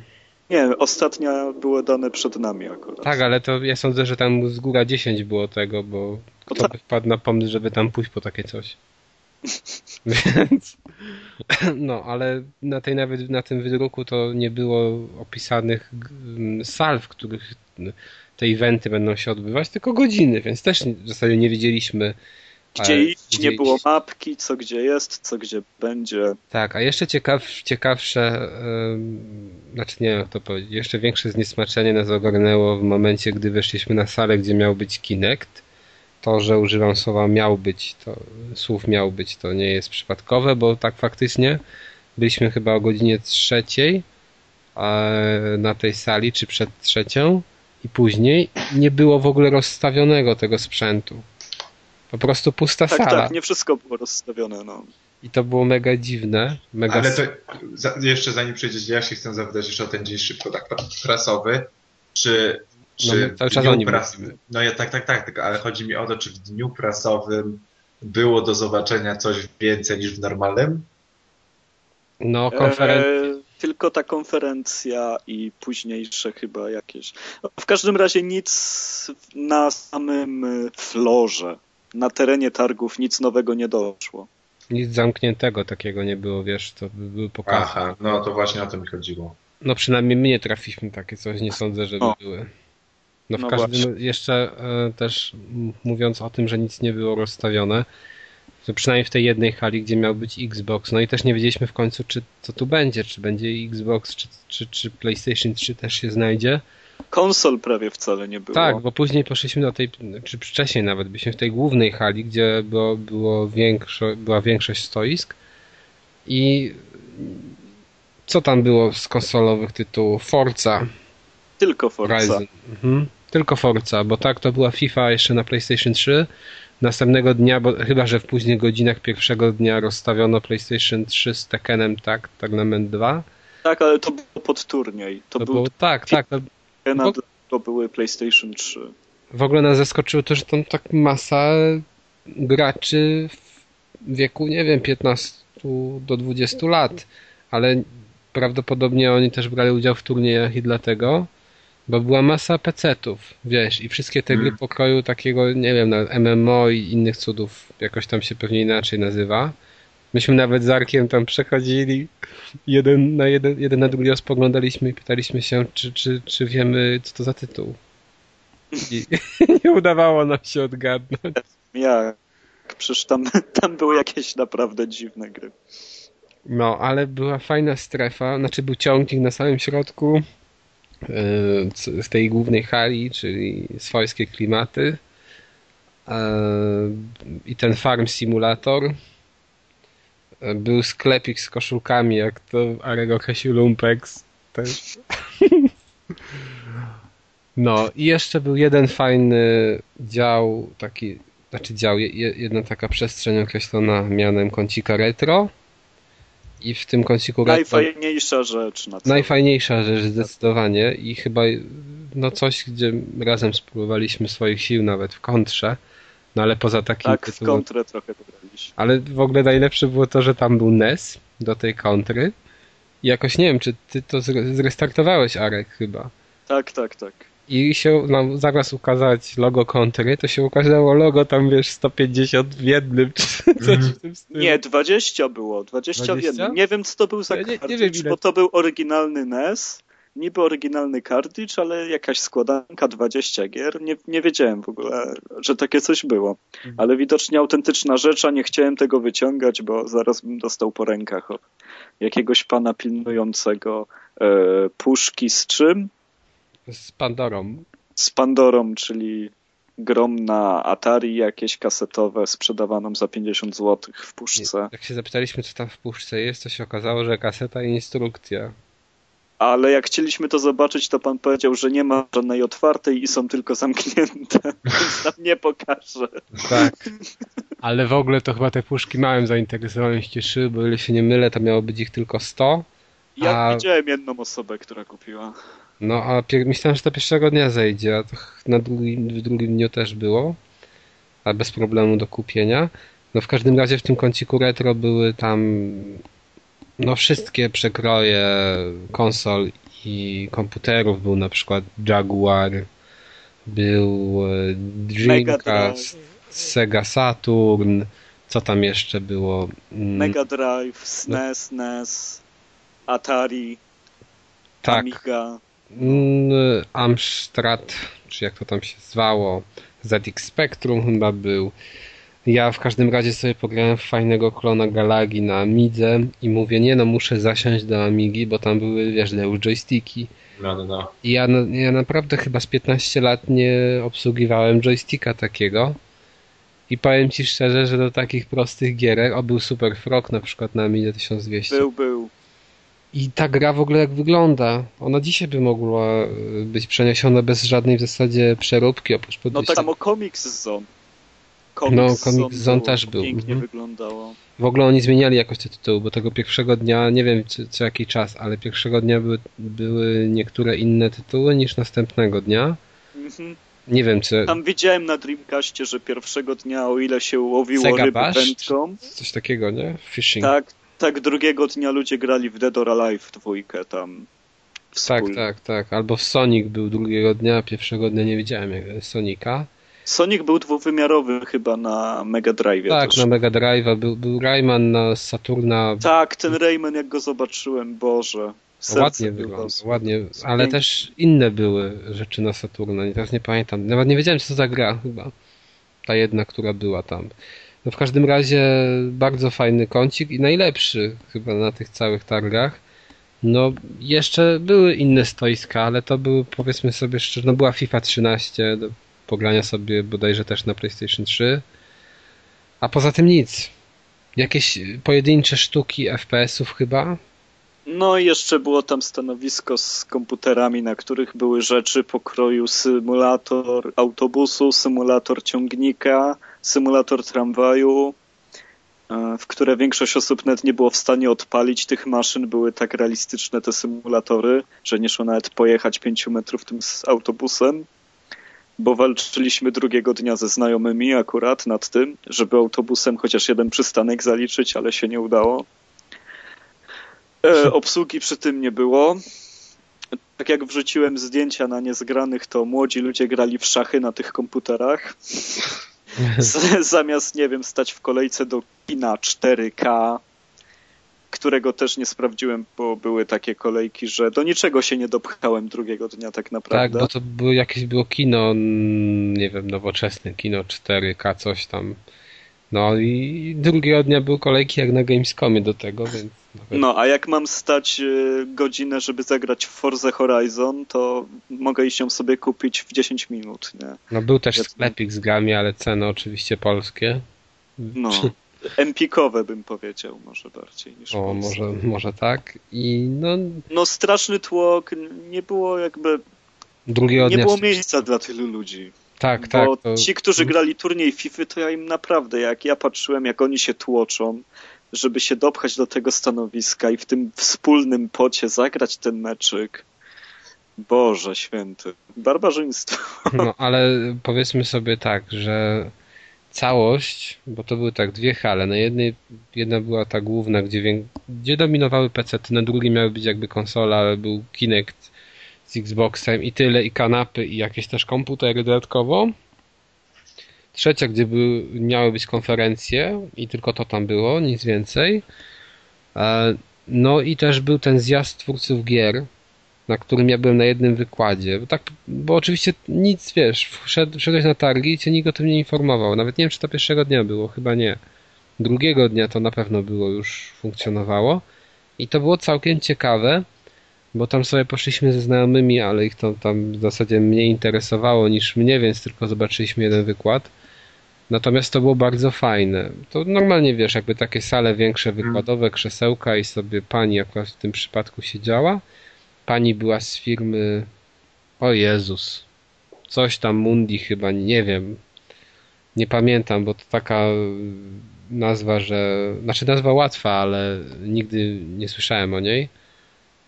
Nie, ostatnia było dane przed nami akurat. Tak, ale to ja sądzę, że tam z góra 10 było tego, bo kto tak. by wpadł na pomysł, żeby tam pójść po takie coś. Więc no, ale na tej nawet na tym wydruku to nie było opisanych sal, w których te eventy będą się odbywać, tylko godziny, więc też w zasadzie nie wiedzieliśmy gdzie iść, nie było mapki, co gdzie jest, co gdzie będzie. Tak, a jeszcze ciekaw, ciekawsze, yy, znaczy nie wiem to powiedzieć, jeszcze większe zniesmaczenie nas ogarnęło w momencie, gdy weszliśmy na salę, gdzie miał być Kinect. To, że używam słowa miał być, to słów miał być, to nie jest przypadkowe, bo tak faktycznie byliśmy chyba o godzinie trzeciej na tej sali, czy przed trzecią i później nie było w ogóle rozstawionego tego sprzętu. Po prostu pusta tak, sala. Tak, nie wszystko było rozstawione, no. I to było mega dziwne. Mega... Ale to za, jeszcze zanim przejdziecie, ja się chcę zapytać jeszcze o ten dzień szybko tak prasowy. Czy, czy no, cały czas o nim pras... No ja tak, tak, tak, ale chodzi mi o to, czy w dniu prasowym było do zobaczenia coś więcej niż w normalnym? No, konferencja. E, tylko ta konferencja i późniejsze chyba jakieś. W każdym razie nic na samym florze na terenie targów nic nowego nie doszło. Nic zamkniętego takiego nie było, wiesz, to by były pokazy. Aha, no to właśnie o to mi chodziło. No przynajmniej my nie trafiliśmy takie coś, nie sądzę, żeby o. były. No w no każdym jeszcze e, też mówiąc o tym, że nic nie było rozstawione, to przynajmniej w tej jednej hali, gdzie miał być Xbox, no i też nie wiedzieliśmy w końcu, czy co tu będzie, czy będzie Xbox, czy, czy, czy PlayStation 3 też się znajdzie konsol prawie wcale nie było. Tak, bo później poszliśmy do tej, czy wcześniej nawet, byliśmy w tej głównej hali, gdzie było, było większo, była większość stoisk i co tam było z konsolowych tytułów? Forza. Tylko Forza. Mhm. Tylko Forza, bo tak to była FIFA jeszcze na PlayStation 3. Następnego dnia, bo chyba że w późnych godzinach pierwszego dnia rozstawiono PlayStation 3 z Tekkenem, tak, Tournament 2. Tak, ale to było pod turniej. To, to był... było, tak, tak. To, to były PlayStation 3. W ogóle nas zaskoczyło to, że tam tak masa graczy w wieku, nie wiem, 15 do 20 lat. ale prawdopodobnie oni też brali udział w turniejach i dlatego, bo była masa PC-ów, wiesz, i wszystkie te gry Mm. pokroju takiego, nie wiem, na MMO i innych cudów, jakoś tam się pewnie inaczej nazywa. Myśmy nawet z Arkiem tam przechodzili, jeden na jeden, jeden na drugiego spoglądaliśmy i pytaliśmy się, czy, czy, czy wiemy, co to za tytuł. I nie udawało nam się odgadnąć. Jak? Przecież tam, tam były jakieś naprawdę dziwne gry. No, ale była fajna strefa, znaczy był ciągnik na samym środku z tej głównej hali, czyli swojskie klimaty Yy, i ten farm simulator. Był sklepik z koszulkami, jak to Arek określił Lumpex. Też. No i jeszcze był jeden fajny dział, taki, znaczy dział, je- je- jedna taka przestrzeń określona mianem kącika retro. I w tym kąciku Najfajniejsza rzecz na najfajniejsza rzecz zdecydowanie i chyba no coś, gdzie razem spróbowaliśmy swoich sił nawet w kontrze. No ale poza takim Tak, w tytułem- kontrę trochę pograliśmy. ale w ogóle najlepsze było to, że tam był NES do tej kontry. I jakoś nie wiem, czy ty to zre- zrestartowałeś, Arek, chyba. Tak, tak, tak. I się nam zamiast ukazać logo kontry, to się ukazało logo tam, wiesz, 150 w jednym, czy coś w tym stylu. Nie, 20 było, 20, w 20? jednym. Nie wiem, co to był za Ja nie- nie wiem, ile- bo to był oryginalny NES, niby oryginalny cartridge, ale jakaś składanka 20 gier. Nie, nie wiedziałem w ogóle, że takie coś było. Mhm. Ale widocznie autentyczna rzecz, a nie chciałem tego wyciągać, bo zaraz bym dostał po rękach od jakiegoś pana pilnującego e, puszki z czym? Z Pandorą. Z Pandorą, czyli grom na Atari jakieś kasetowe sprzedawaną za 50 zł w puszce. Jak się zapytaliśmy, co tam w puszce jest, to się okazało, że kaseta i instrukcja. Ale jak chcieliśmy to zobaczyć, to pan powiedział, że nie ma żadnej otwartej i są tylko zamknięte, więc nam nie pokaże. Tak. Ale w ogóle to chyba te puszki małym zainteresowaniem cieszyły, bo ile się nie mylę, to miało być ich tylko 100. Ja A- widziałem jedną osobę, która kupiła. No a pier- myślałem, że to pierwszego dnia zejdzie, a to na drugim, w drugim dniu też było. A bez problemu do kupienia. No w każdym razie w tym kąciku retro były tam no wszystkie przekroje konsol i komputerów. Był na przykład Jaguar, był e, Dreamcast, Sega Saturn, co tam jeszcze było? Mm, Mega Drive, SNES, NES, Atari, tak, Amiga. Amstrad, czy jak to tam się zwało, ZX Spectrum chyba był. Ja w każdym razie sobie pograłem w fajnego klona Galagi na Amidze i mówię, nie no, muszę zasiąść do Amigi, bo tam były, wiesz, już joysticki. No, no, no. I ja, ja naprawdę chyba z 15 lat nie obsługiwałem joysticka takiego. I powiem ci szczerze, że do takich prostych gierek, o był Super Frog na przykład na Amidze 1200. Był, był. I ta gra w ogóle jak wygląda, ona dzisiaj by mogła y, być przeniesiona bez żadnej w zasadzie przeróbki, oprócz No podejścia. tak samo Comics Zone. Comics No, Comics Zone było, też był, Pięknie mhm. wyglądało. W ogóle oni zmieniali jakoś te tytuły, bo tego pierwszego dnia, nie wiem co, co jaki czas, ale pierwszego dnia były, były niektóre inne tytuły niż następnego dnia. Mhm. Nie wiem, czy Tam widziałem na Dreamcastie, że pierwszego dnia, o ile się łowiło Sega ryby Bash? wędką, coś takiego, nie? Fishing. tak, tak drugiego dnia ludzie grali w Dead or Alive dwójkę tam. tak, wspólnie. tak, tak. Albo Sonic był drugiego dnia, pierwszego dnia nie widziałem Sonika. Sonic był dwuwymiarowy chyba na Mega Drive Tak, też. na Mega Drive'a był, był Rayman na Saturna. Tak, ten Rayman jak go zobaczyłem, Boże. Ładnie mi wygląda, rosło. ładnie, ale też inne były rzeczy na Saturna, teraz nie pamiętam, nawet nie wiedziałem co to za gra chyba, ta jedna, która była tam. No w każdym razie bardzo fajny kącik i najlepszy chyba na tych całych targach. No jeszcze były inne stoiska, ale to były powiedzmy sobie szczerze, no była FIFA 13 do pogrania sobie bodajże też na PlayStation 3, a poza tym nic. Jakieś pojedyncze sztuki FPS-ów chyba, No i jeszcze było tam stanowisko z komputerami, na których były rzeczy pokroju symulator autobusu, symulator ciągnika, symulator tramwaju, e, w które większość osób nawet nie było w stanie odpalić tych maszyn. Były tak realistyczne te symulatory, że nie szło nawet pojechać pięciu metrów tym s- autobusem. Bo walczyliśmy drugiego dnia ze znajomymi akurat nad tym, żeby autobusem chociaż jeden przystanek zaliczyć, ale się nie udało. E, obsługi przy tym nie było. Tak jak wrzuciłem zdjęcia na niezgranych, to młodzi ludzie grali w szachy na tych komputerach. Z, zamiast, nie wiem, stać w kolejce do kina 4K, którego też nie sprawdziłem, bo były takie kolejki, że do niczego się nie dopchałem drugiego dnia tak naprawdę. Tak, bo to było jakieś było kino, nie wiem, nowoczesne kino 4K, coś tam. No i drugiego dnia były kolejki jak na Gamescomie do tego, więc... No, a jak mam stać y, godzinę, żeby zagrać w Forza Horizon, to mogę iść ją sobie kupić w 10 minut, nie? No był też sklepik z grami, ale ceny oczywiście polskie. No, empikowe bym powiedział może bardziej niż O, może, może tak. I no... No straszny tłok, nie było jakby... Drugiego nie dnia... było miejsca dla tylu ludzi. Tak, tak. Bo to... ci, którzy grali turniej FIFA, to ja im naprawdę, jak ja patrzyłem, jak oni się tłoczą, żeby się dopchać do tego stanowiska i w tym wspólnym pocie zagrać ten meczyk. Boże święty. Barbarzyństwo. No, ale powiedzmy sobie tak, że całość, bo to były tak dwie hale. Na jednej, jedna była ta główna, gdzie, gdzie dominowały PC, na drugiej miały być jakby konsola, ale był Kinect z Xboxem i tyle, i kanapy, i jakieś też komputery dodatkowo. Trzecia, gdzie miały być konferencje i tylko to tam było, nic więcej. E, no i też był ten zjazd twórców gier, na którym ja byłem na jednym wykładzie. Bo, tak, bo oczywiście nic, wiesz, wszedł, wszedłeś na targi i cię nikt o tym nie informował. Nawet nie wiem, czy to pierwszego dnia było, chyba nie. Drugiego dnia to na pewno było, już funkcjonowało. I to było całkiem ciekawe, bo tam sobie poszliśmy ze znajomymi, ale ich to tam w zasadzie mniej interesowało niż mnie, więc tylko zobaczyliśmy jeden wykład. Natomiast to było bardzo fajne. To normalnie wiesz, jakby takie sale większe, mhm. wykładowe, krzesełka i sobie pani akurat w tym przypadku siedziała. Pani była z firmy. O Jezus. Coś tam Mundi chyba, nie wiem. Nie pamiętam, bo to taka nazwa, że. Znaczy nazwa łatwa, ale nigdy nie słyszałem o niej.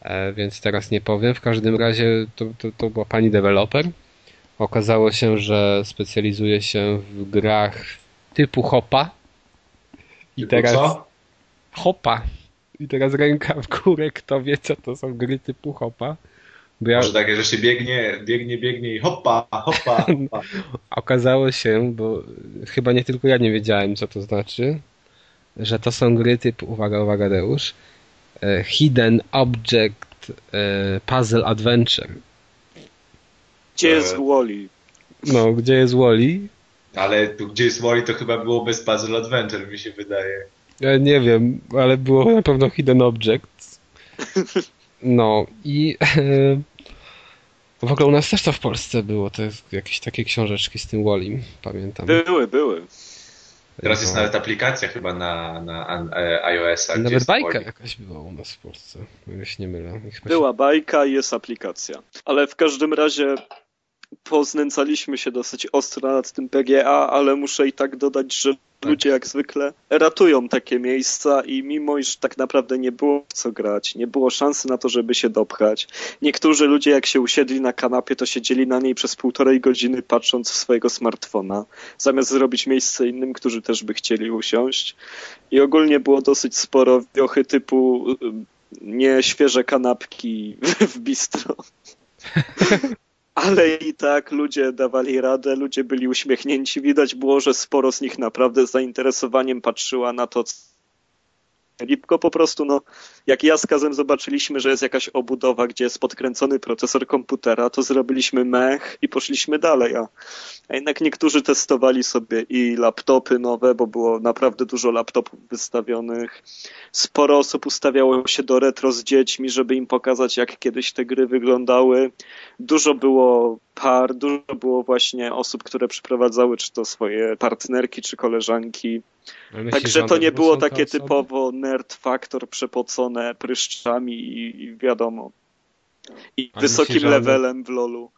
E, więc teraz nie powiem. W każdym razie to, to, to była pani deweloper Okazało się, że specjalizuje się w grach typu hopa. I typu teraz. Co? Hopa. I teraz ręka w górę, kto wie, co to są gry typu hopa. Bo ja... Może takie, że się biegnie, biegnie, biegnie i hopa, hopa, hopa. Okazało się, bo chyba nie tylko ja nie wiedziałem, co to znaczy, że to są gry typu, uwaga, uwaga, Deusz, Hidden Object e, Puzzle Adventure. Gdzie jest e, Wally? No, gdzie jest Wally? Ale tu, gdzie jest Wally, to chyba było bez Puzzle Adventure, mi się wydaje. Ja nie wiem, ale było na pewno Hidden Objects. No i w ogóle u nas też to w Polsce było, to jest jakieś takie książeczki z tym Wallim, pamiętam. Były, były. Teraz jest nawet aplikacja chyba na, na e, iOS-a. Nawet bajka jakaś była u nas w Polsce, nie mylę. Była bajka i jest aplikacja. Ale w każdym razie poznęcaliśmy się dosyć ostro nad tym PGA, ale muszę i tak dodać, że tak. ludzie jak zwykle ratują takie miejsca i mimo iż tak naprawdę nie było co grać, nie było szansy na to, żeby się dopchać. Niektórzy ludzie jak się usiedli na kanapie, to siedzieli na niej przez półtorej godziny patrząc w swojego smartfona, zamiast zrobić miejsce innym, którzy też by chcieli usiąść. I ogólnie było dosyć sporo wiochy typu y, nieświeże kanapki w bistro. ale i tak ludzie dawali radę, ludzie byli uśmiechnięci. Widać było, że sporo z nich naprawdę z zainteresowaniem patrzyła na to, Lipko po prostu, no, jak ja z Kazem zobaczyliśmy, że jest jakaś obudowa, gdzie jest podkręcony procesor komputera, to zrobiliśmy mech i poszliśmy dalej. A, a jednak niektórzy testowali sobie i laptopy nowe, bo było naprawdę dużo laptopów wystawionych. Sporo osób ustawiało się do retro z dziećmi, żeby im pokazać, jak kiedyś te gry wyglądały. Dużo było par, dużo było właśnie osób, które przyprowadzały czy to swoje partnerki, czy koleżanki. Także to nie było takie typowo nerd faktor przepocone pryszczami i, i wiadomo. I Ale wysokim myślisz, levelem one... w lolu.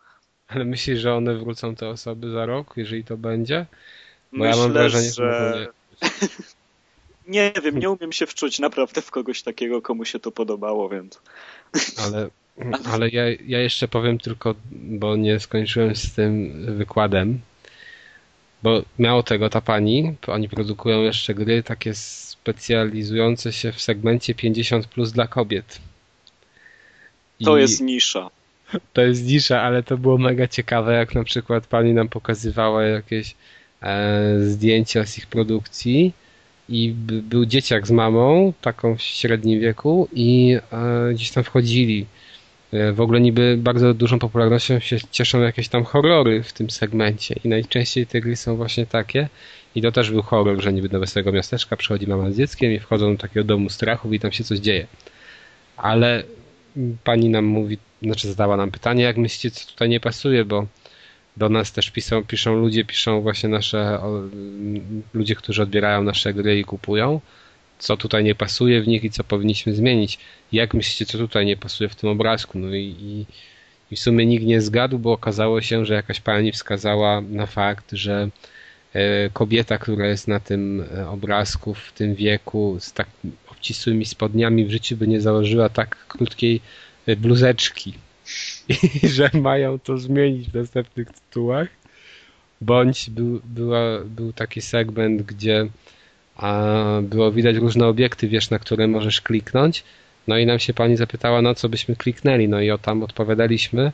Ale myślisz, że one wrócą te osoby za rok, jeżeli to będzie? Bo Myślę, ja mam wrażenie, że... nie... nie wiem, nie umiem się wczuć naprawdę w kogoś takiego, komu się to podobało, więc... Ale ale ja, ja jeszcze powiem tylko, bo nie skończyłem z tym wykładem, bo miało tego ta pani, oni produkują jeszcze gry takie specjalizujące się w segmencie 50 plus dla kobiet. To jest nisza. To jest nisza, ale to było mega ciekawe, jak na przykład pani nam pokazywała jakieś e, zdjęcia z ich produkcji i był dzieciak z mamą, taką w średnim wieku i e, gdzieś tam wchodzili. E, w ogóle niby bardzo dużą popularnością się cieszą jakieś tam horrory w tym segmencie i najczęściej te gry są właśnie takie i to też był horror, że niby do wesołego miasteczka przychodzi mama z dzieckiem i wchodzą do takiego domu strachów i tam się coś dzieje. Ale pani nam mówi, znaczy zadała nam pytanie, jak myślicie, co tutaj nie pasuje, bo do nas też piszą, piszą ludzie, piszą właśnie nasze ludzie, którzy odbierają nasze gry i kupują, co tutaj nie pasuje w nich i co powinniśmy zmienić. Jak myślicie, co tutaj nie pasuje w tym obrazku? No i, i, i w sumie nikt nie zgadł, bo okazało się, że jakaś pani wskazała na fakt, że e, kobieta, która jest na tym e, obrazku w tym wieku z tak obcisłymi spodniami w życiu by nie założyła tak krótkiej e, bluzeczki i że mają to zmienić w następnych tytułach. Bądź był, była, był taki segment, gdzie a, było widać różne obiekty, wiesz, na które możesz kliknąć. No i nam się pani zapytała, na co byśmy kliknęli. No i o tam odpowiadaliśmy.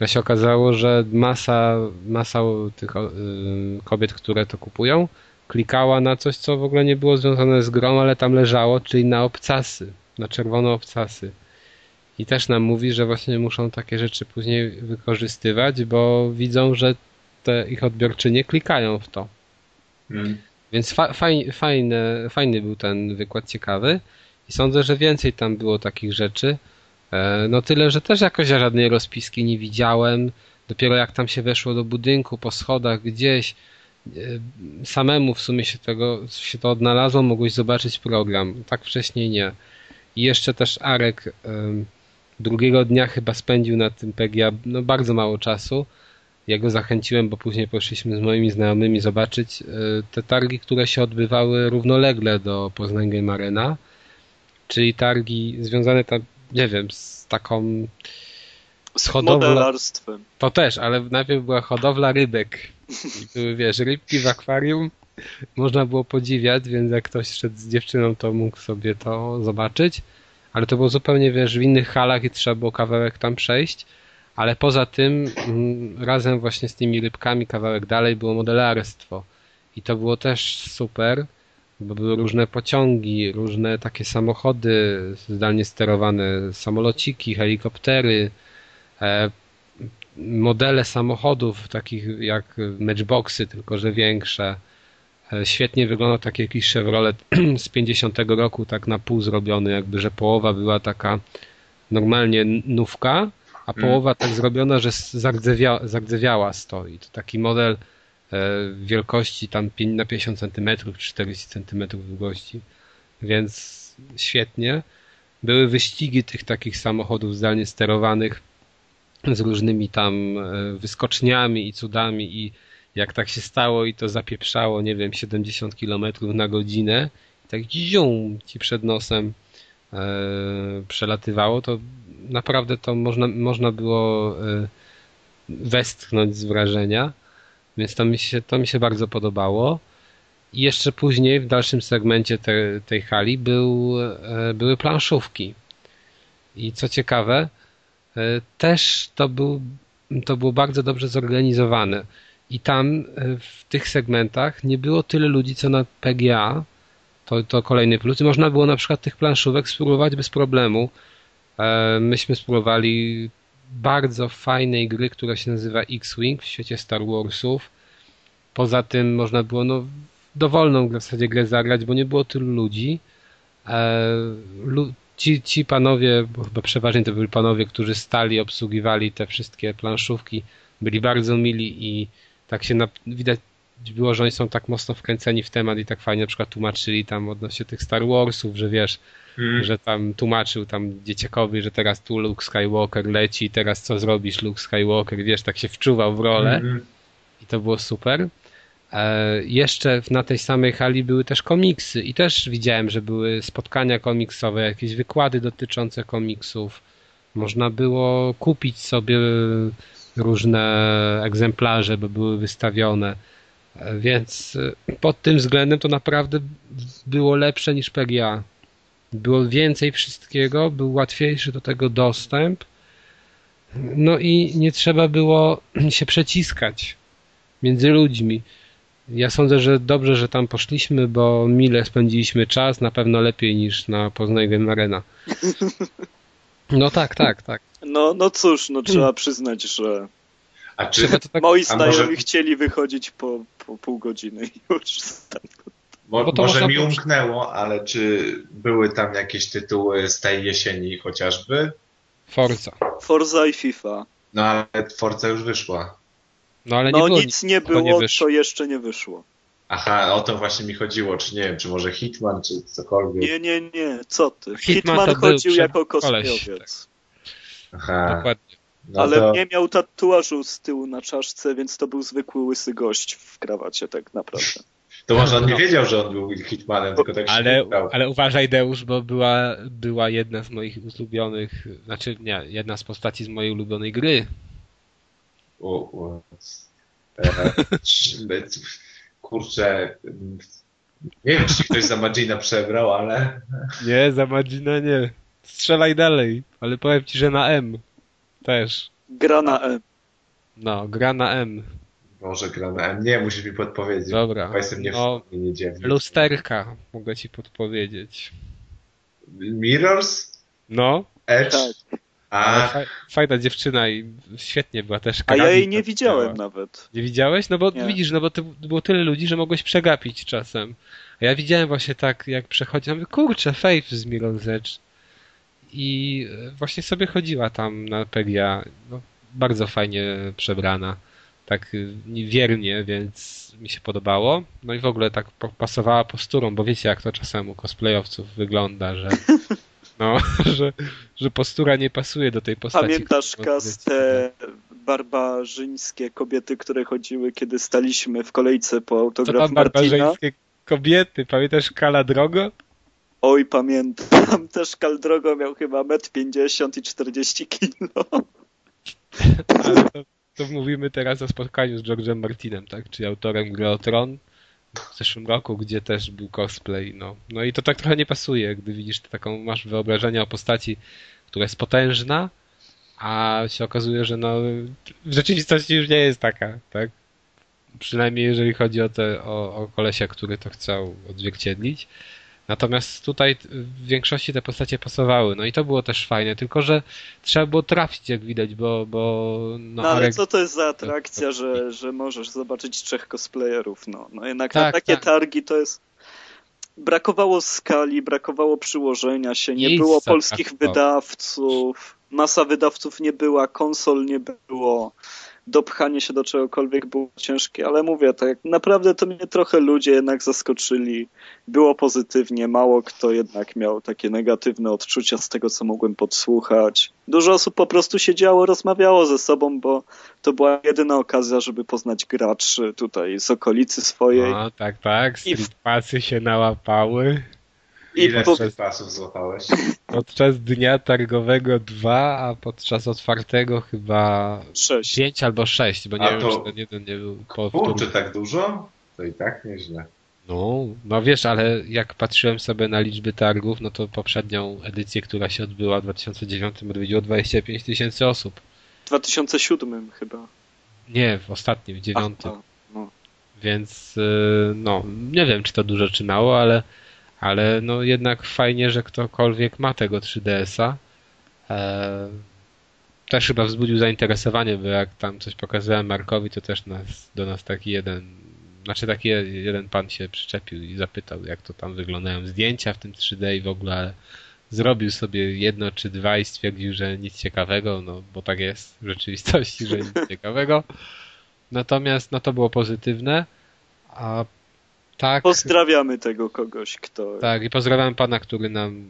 A się okazało, że masa, masa tych y, kobiet, które to kupują, klikała na coś, co w ogóle nie było związane z grą, ale tam leżało, czyli na obcasy, na czerwone obcasy. I też nam mówi, że właśnie muszą takie rzeczy później wykorzystywać, bo widzą, że te ich odbiorczynie klikają w to. Hmm. Więc fa faj, fajny, fajny był ten wykład, ciekawy. I sądzę, że więcej tam było takich rzeczy. E, no tyle, że też jakoś żadnej rozpiski nie widziałem. Dopiero jak tam się weszło do budynku, po schodach gdzieś, e, samemu w sumie się, tego, się to odnalazło, mogłeś zobaczyć program. Tak wcześniej nie. I jeszcze też Arek drugiego dnia chyba spędził na tym PGA no, bardzo mało czasu. Ja go zachęciłem, bo później poszliśmy z moimi znajomymi zobaczyć e, te targi, które się odbywały równolegle do Poznań Game Arena, czyli targi związane tam, nie wiem, z taką z modelarstwem. To też, ale najpierw była hodowla rybek. I były, wiesz, rybki w akwarium. Można było podziwiać, więc jak ktoś szedł z dziewczyną, to mógł sobie to zobaczyć ale to było zupełnie, wiesz, w innych halach i trzeba było kawałek tam przejść, ale poza tym mm, razem właśnie z tymi rybkami kawałek dalej było modelarstwo. I to było też super, bo były różne pociągi, różne takie samochody zdalnie sterowane, samolociki, helikoptery, e, modele samochodów takich jak matchboxy, tylko że większe, E, świetnie wyglądał taki jakiś Chevrolet z 50 roku, tak na pół zrobiony, jakby, że połowa była taka normalnie nówka, a mm. połowa tak zrobiona, że zagdzewia, zagdzewiała stoi. To taki model e, wielkości tam na 50 cm, 40 cm długości, więc świetnie. Były wyścigi tych takich samochodów zdalnie sterowanych z różnymi tam e, wyskoczniami i cudami i jak tak się stało i to zapieprzało, nie wiem, 70 km na godzinę, tak zium ci przed nosem przelatywało, to naprawdę to można, można było e, westchnąć z wrażenia, więc to mi się, to mi się bardzo podobało. I jeszcze później w dalszym segmencie te, tej hali był, e, były planszówki. I co ciekawe, e, też to, był, to było bardzo dobrze zorganizowane. I tam e, w tych segmentach nie było tyle ludzi, co na PGA. To, to kolejny plus. I można było na przykład tych planszówek spróbować bez problemu. E, myśmy spróbowali bardzo fajnej gry, która się nazywa X-Wing w świecie Star Warsów. Poza tym można było no, dowolną w zasadzie grę zagrać, bo nie było tylu ludzi. E, ci, ci panowie, bo chyba przeważnie to byli panowie, którzy stali, obsługiwali te wszystkie planszówki, byli bardzo mili i tak się na, widać było, że oni są tak mocno wkręceni w temat i tak fajnie na przykład tłumaczyli tam odnośnie tych Star Warsów, że wiesz, mm. że tam tłumaczył tam dzieciakowi, że teraz tu Luke Skywalker leci, teraz co zrobisz Luke Skywalker, wiesz, tak się wczuwał w rolę mm. i to było super. E, jeszcze na tej samej hali były też komiksy i też widziałem, że były spotkania komiksowe, jakieś wykłady dotyczące komiksów. Można było kupić sobie różne egzemplarze, by były wystawione. Więc y, pod tym względem to naprawdę było lepsze niż PGA. Było więcej wszystkiego, był łatwiejszy do tego dostęp. No i nie trzeba było się przeciskać między ludźmi. Ja sądzę, że dobrze, że tam poszliśmy, bo mile spędziliśmy czas, na pewno lepiej niż na Poznań Game Arena. No tak, tak, tak. No, no cóż, no trzeba przyznać, że A czy, tak, moi znajomi może- chcieli wychodzić po, po pół godziny już. mo, bo to może mi umknęło, ale czy były tam jakieś tytuły z tej jesieni chociażby? Forza. Forza i FIFA. No ale Forza już wyszła. No ale nie No było nic nie to było, nie co jeszcze nie wyszło. Aha, o to właśnie mi chodziło, czy nie wiem, czy może Hitman, czy cokolwiek. Nie, nie, nie, co ty. Hitman Hitman, to był chodził jako koleś, cosplayowiec. Aha, Dokładnie. No ale to, nie miał tatuażu z tyłu na czaszce, więc to był zwykły łysy gość w krawacie, tak naprawdę. to może on nie No. wiedział, że on był Hitmanem, tylko tak się Ale, ale uważaj Deusz, bo była, była jedna z moich ulubionych, znaczy nie, jedna z postaci z mojej ulubionej gry. U, u, e, kurczę, nie wiem, czy ktoś za Magina przebrał, ale Nie, za Magina nie. Strzelaj dalej, ale powiem ci, że na M. Też. Gra na M. No, gra na M. może gra na M. Nie, musisz mi podpowiedzieć. Dobra. Bo jestem nie, No, dziewny. lusterka, mogę ci podpowiedzieć. Mirrors? No, Edge? Tak. A, fa- fajna dziewczyna i świetnie była też. A ja jej nie widziałem miała. nawet. Nie widziałeś? No bo Nie. widzisz, no bo to było tyle ludzi, że mogłeś przegapić czasem. A ja widziałem właśnie tak, jak przechodziłem, mówię, kurczę, Faith z Mirror's Edge. I e, właśnie sobie chodziła tam na PGA. No, bardzo fajnie przebrana. Tak y, wiernie, więc mi się podobało. No i w ogóle tak pasowała posturą, bo wiecie jak to czasem u cosplayowców wygląda, że no, że, że postura nie pasuje do tej postaci. Pamiętasz, którą Kas, jest- te barbarzyńskie kobiety, które chodziły, kiedy staliśmy w kolejce po Co autograf tam Martina? barbarzyńskie kobiety? Pamiętasz Kala Drogo? Oj, pamiętam. Też Kaldrogo miał chyba 1,50 m i 40 kilo. To, to mówimy teraz o spotkaniu z George'em Martinem, tak? Czyli autorem gry o Tron w zeszłym roku, gdzie też był cosplay, no. No i to tak trochę nie pasuje, gdy widzisz taką, masz wyobrażenie o postaci, która jest potężna, a się okazuje, że no, w rzeczywistości już nie jest taka, tak? Przynajmniej jeżeli chodzi o te, o, o kolesia, który to chciał odzwierciedlić. Natomiast tutaj w większości te postacie pasowały. No i to było też fajne, tylko że trzeba było trafić, jak widać, bo. bo no, No ale Arek- co to jest za atrakcja, że, że możesz zobaczyć trzech cosplayerów? No, no jednak Tak, na takie tak. targi to jest... Brakowało skali, brakowało przyłożenia się, nie Miejsca było polskich brakowało. wydawców, masa wydawców nie była, konsol nie było, dopchanie się do czegokolwiek było ciężkie, ale mówię, tak naprawdę to mnie trochę ludzie jednak zaskoczyli. Było pozytywnie, mało kto jednak miał takie negatywne odczucia z tego, co mogłem podsłuchać. Dużo osób po prostu siedziało, rozmawiało ze sobą, bo to była jedyna okazja, żeby poznać graczy tutaj z okolicy swojej. No, tak, tak. I w- Street Passy się nałapały. I ile po- po... pasów złapałeś? Podczas dnia targowego dwa, a podczas otwartego chyba Sześć. pięć albo sześć, bo nie A wiem, to- czy ten jeden nie był Kurczę, powtórny. tak dużo? To i tak nieźle. No, no wiesz, ale jak patrzyłem sobie na liczby targów, no to poprzednią edycję, która się odbyła w 2009 odwiedziło 25 tysięcy osób. W 2007 chyba. Nie, w ostatnim, w dziewiątym. No. Więc y, no, nie wiem, czy to dużo, czy mało, ale, ale no jednak fajnie, że ktokolwiek ma tego 3DS-a. E, też chyba wzbudził zainteresowanie, bo jak tam coś pokazałem Markowi, to też nas, do nas taki jeden, znaczy taki je- jeden pan się przyczepił i zapytał, jak to tam wyglądają zdjęcia w tym 3D i w ogóle, zrobił sobie jedno czy dwa i stwierdził, że nic ciekawego, no bo tak jest w rzeczywistości, że nic ciekawego. Natomiast no to było pozytywne, a tak, Pozdrawiamy tego kogoś, kto. tak i pozdrawiam pana, który nam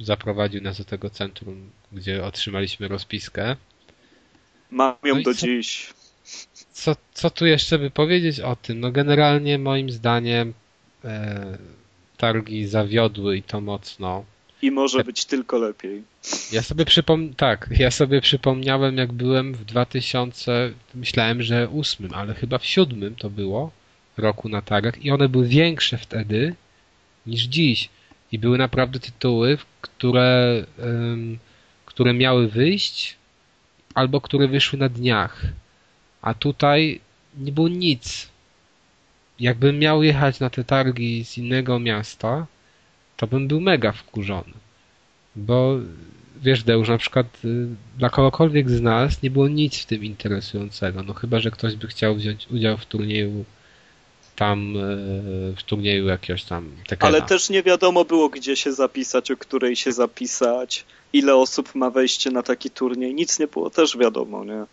zaprowadził nas do tego centrum, gdzie otrzymaliśmy rozpiskę. Mam ją No do co- dziś. Co, co tu jeszcze by powiedzieć o tym? No generalnie moim zdaniem e, targi zawiodły i to mocno. I może być tylko lepiej. Ja sobie przypom... tak, ja sobie przypomniałem jak byłem w 2000, myślałem, że ósmym, ale chyba w siódmym to było. Roku na targach i one były większe wtedy niż dziś. I były naprawdę tytuły, które, um, które miały wyjść albo które wyszły na dniach. A tutaj nie było nic. Jakbym miał jechać na te targi z innego miasta, to bym był mega wkurzony. Bo wiesz, Deusz, na przykład y, dla kogokolwiek z nas nie było nic w tym interesującego. No chyba, że ktoś by chciał wziąć udział w turnieju tam y, w turnieju jakiegoś tam Tekena. Ale też nie wiadomo było, gdzie się zapisać, o której się zapisać, ile osób ma wejście na taki turniej. Nic nie było też wiadomo, nie?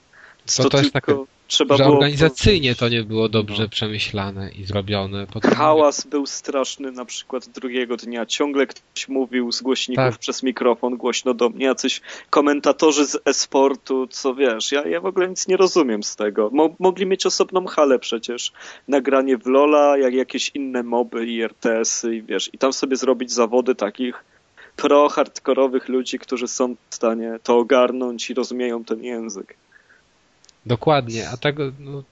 To, to, to jest takie trzeba że było... organizacyjnie to nie było dobrze no. przemyślane i zrobione. Potem... Hałas był straszny na przykład drugiego dnia. Ciągle ktoś mówił z głośników tak. przez mikrofon głośno do mnie, jacyś komentatorzy z e-sportu, co wiesz, ja, ja w ogóle nic nie rozumiem z tego. Mo mogli mieć osobną halę przecież. Nagranie w Lola, jak jakieś inne moby i RTS-y i wiesz, i tam sobie zrobić zawody takich pro-hardkorowych ludzi, którzy są w stanie to ogarnąć i rozumieją ten język. Dokładnie, a tego no,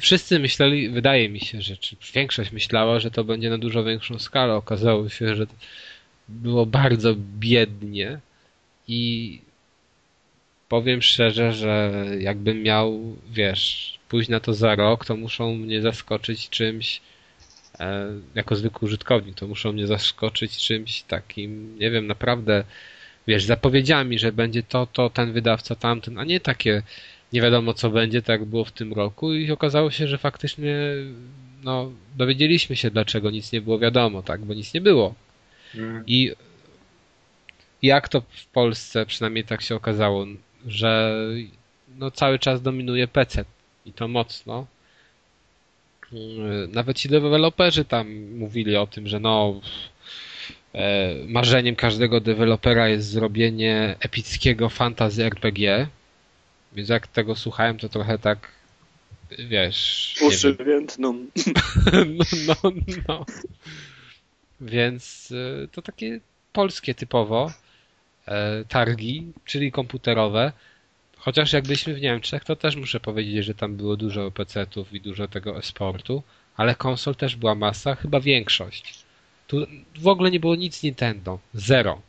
wszyscy myśleli, wydaje mi się, że czy większość myślała, że to będzie na dużo większą skalę. Okazało się, że było bardzo biednie i powiem szczerze, że jakbym miał, wiesz, pójść na to za rok, to muszą mnie zaskoczyć czymś e, jako zwykły użytkownik, to muszą mnie zaskoczyć czymś takim, nie wiem, naprawdę wiesz, zapowiedziami, że będzie to, to, ten wydawca, tamten, a nie takie nie wiadomo co będzie, tak było w tym roku i okazało się, że faktycznie no, dowiedzieliśmy się dlaczego nic nie było wiadomo, tak, bo nic nie było. Mm. I jak to w Polsce, przynajmniej tak się okazało, że no, cały czas dominuje PC i to mocno. Nawet ci deweloperzy tam mówili o tym, że no e, marzeniem każdego dewelopera jest zrobienie epickiego fantasy RPG więc jak tego słuchałem, to trochę tak wiesz... Uszy więdną. no, no, no. Więc e, to takie polskie typowo e, targi, czyli komputerowe. Chociaż jakbyśmy w Niemczech, to też muszę powiedzieć, że tam było dużo PC-ów i dużo tego esportu, ale konsol też była masa, chyba większość. Tu w ogóle nie było nic Nintendo. Zero.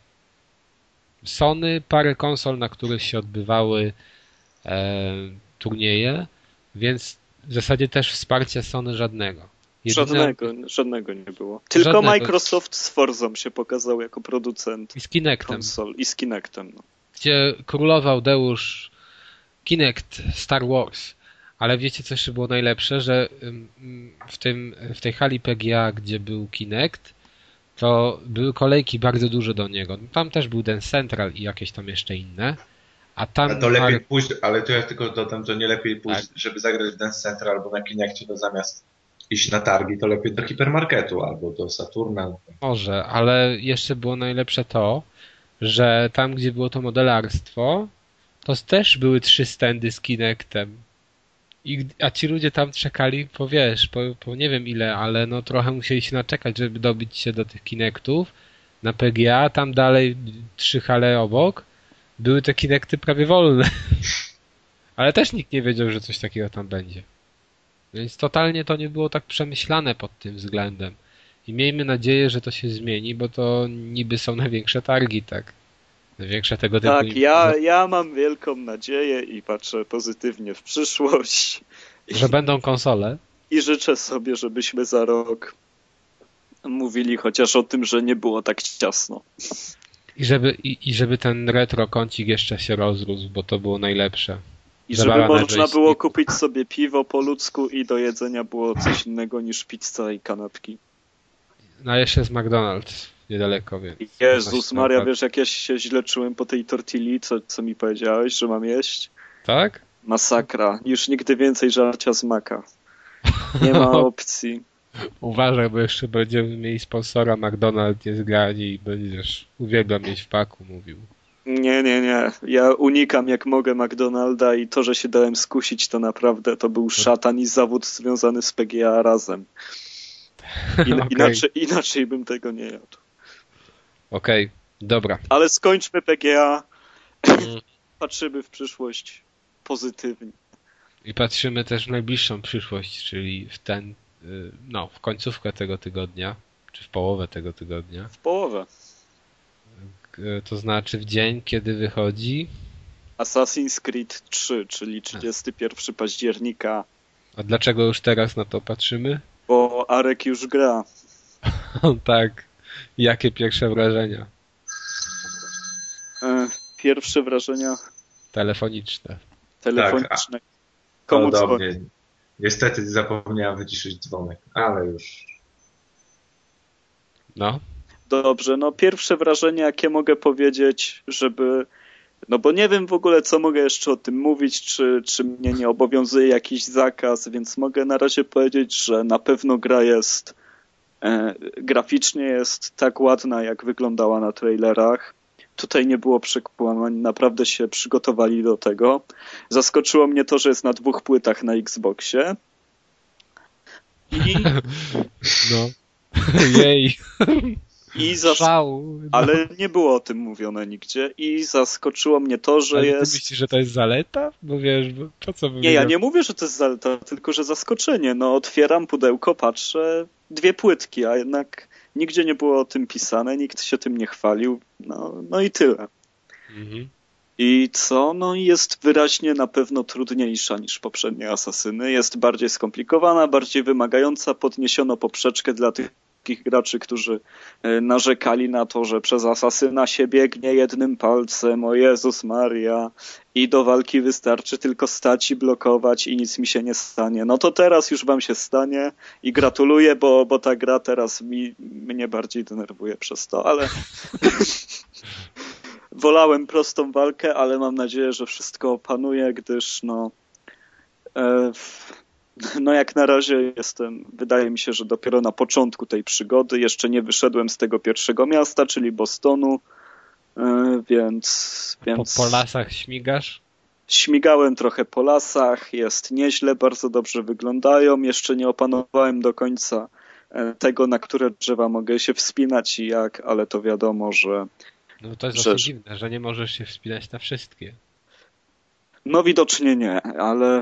Sony, parę konsol, na których się odbywały turnieje, więc w zasadzie też wsparcia Sony żadnego. Jedyne... Żadnego, żadnego nie było. Tylko żadnego. Microsoft z Forzą się pokazał jako producent I z Kinectem. konsol. I z Kinectem. No. Gdzie królował Deusz Kinect Star Wars. Ale wiecie, co jeszcze było najlepsze, że w, tym, w tej hali PGA, gdzie był Kinect, to były kolejki bardzo duże do niego. Tam też był ten Central i jakieś tam jeszcze inne. A tam. A to lepiej pójść, ale to ja tylko dodam, że nie lepiej pójść, tak. żeby zagrać w Dance Central albo na Kinectie, to zamiast iść na targi, to lepiej do hipermarketu albo do Saturna. Może, ale jeszcze było najlepsze to, że tam, gdzie było to modelarstwo, to też były trzy stędy z Kinectem. I, a ci ludzie tam czekali, po wiesz, po, po nie wiem ile, ale no trochę musieli się naczekać, żeby dobić się do tych Kinectów na PGA, tam dalej trzy hale obok były te kinekty prawie wolne. Ale też nikt nie wiedział, że coś takiego tam będzie. Więc totalnie to nie było tak przemyślane pod tym względem. I miejmy nadzieję, że to się zmieni, bo to niby są największe targi, tak? Największe tego typu. Tak, ja, ja mam wielką nadzieję i patrzę pozytywnie w przyszłość. Że będą konsole. I życzę sobie, żebyśmy za rok mówili chociaż o tym, że nie było tak ciasno. I żeby, i, i żeby ten retro kącik jeszcze się rozrósł, bo to było najlepsze. I żeby można było kupić sobie piwo po ludzku i do jedzenia było coś innego niż pizza i kanapki. No jeszcze jest McDonald's niedaleko, więc... Jezus Maria, tak. wiesz jak ja się źle czułem po tej tortilli, co, co mi powiedziałeś, że mam jeść? Tak? Masakra. Już nigdy więcej żarcia z maka. Nie ma opcji. Uważaj, bo jeszcze będziemy mieli sponsora McDonald's jest grani i będziesz uwielbiam mieć w paku, mówił. Nie, nie, nie. Ja unikam jak mogę McDonalda i to, że się dałem skusić, to naprawdę to był szatan i zawód związany z PGA razem. In, okay. inaczej, inaczej bym tego nie jadł. Okej, okay. dobra. Ale skończmy PGA. Mm. Patrzymy w przyszłość pozytywnie. I patrzymy też w najbliższą przyszłość, czyli w ten, no, w końcówkę tego tygodnia, czy w połowę tego tygodnia. W połowę. Y, To znaczy w dzień, kiedy wychodzi. Assassin's Creed 3, czyli 31 października, A dlaczego już teraz na to patrzymy? bo Arek już gra. tak. Jakie pierwsze wrażenia E, Pierwsze wrażenia telefoniczne? telefoniczne. Komu dzwoni? Niestety zapomniałem wyciszyć dzwonek, ale już. No, Dobrze, no pierwsze wrażenie, jakie mogę powiedzieć, żeby. No bo nie wiem w ogóle, co mogę jeszcze o tym mówić, czy, czy mnie nie obowiązuje jakiś zakaz, więc mogę na razie powiedzieć, że na pewno gra jest. E, graficznie jest tak ładna, jak wyglądała na trailerach. Tutaj nie było przekłamań, naprawdę się przygotowali do tego. Zaskoczyło mnie to, że jest na dwóch płytach na Xboxie. I, no. Jej, i zas- szał. No. ale nie było o tym mówione nigdzie. I zaskoczyło mnie to, że Ale ty jest. myślisz, że to jest zaleta? Bo wiesz, bo po co by Nie, ja nie mówię, że to jest zaleta, tylko że zaskoczenie. No, otwieram pudełko, patrzę, dwie płytki, a jednak nigdzie nie było o tym pisane, nikt się tym nie chwalił. No, no i tyle. Mhm. I co? No jest wyraźnie na pewno trudniejsza niż poprzednie Asasyny. Jest bardziej skomplikowana, bardziej wymagająca. Podniesiono poprzeczkę dla tych takich graczy, którzy e, narzekali na to, że przez Asasyna się biegnie jednym palcem, o Jezus Maria, i do walki wystarczy tylko stać i blokować i nic mi się nie stanie. No to teraz już wam się stanie i gratuluję, bo, bo ta gra teraz mi, mnie bardziej denerwuje przez to, ale wolałem prostą walkę, ale mam nadzieję, że wszystko opanuje, gdyż no e, no jak na razie jestem, wydaje mi się, że dopiero na początku tej przygody, jeszcze nie wyszedłem z tego pierwszego miasta, czyli Bostonu, e, więc, więc Po, po lasach śmigasz? śmigałem trochę po lasach, jest nieźle, bardzo dobrze wyglądają, jeszcze nie opanowałem do końca e, tego, na które drzewa mogę się wspinać i jak, ale to wiadomo, że No to jest Że- dziwne, że nie możesz się wspinać na wszystkie. No widocznie nie, ale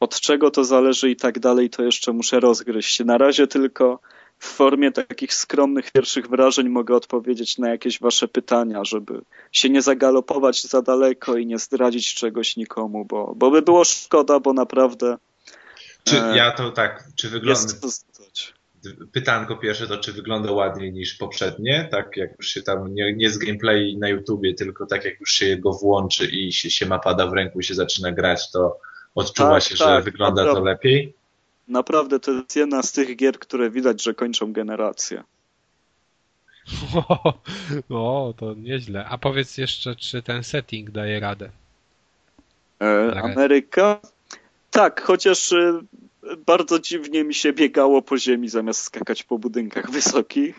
od czego to zależy i tak dalej, to jeszcze muszę rozgryźć. Na razie tylko w formie takich skromnych pierwszych wrażeń mogę odpowiedzieć na jakieś wasze pytania, żeby się nie zagalopować za daleko i nie zdradzić czegoś nikomu, bo, bo by było szkoda, bo naprawdę Czy E, ja to tak, czy wygląda. jest. Pytanko pierwsze to, czy wygląda ładniej niż poprzednie? Tak jak już się tam, nie, nie z gameplay na YouTubie, tylko tak jak już się go włączy i się, się ma pada w ręku i się zaczyna grać, to odczuwa Tak, się, że tak, wygląda to naprawdę. lepiej? Naprawdę to jest jedna z tych gier, które widać, że kończą generację. O, to nieźle. A powiedz jeszcze, czy ten setting daje radę? E. Ameryka? Tak, chociaż e, bardzo dziwnie mi się biegało po ziemi zamiast skakać po budynkach wysokich,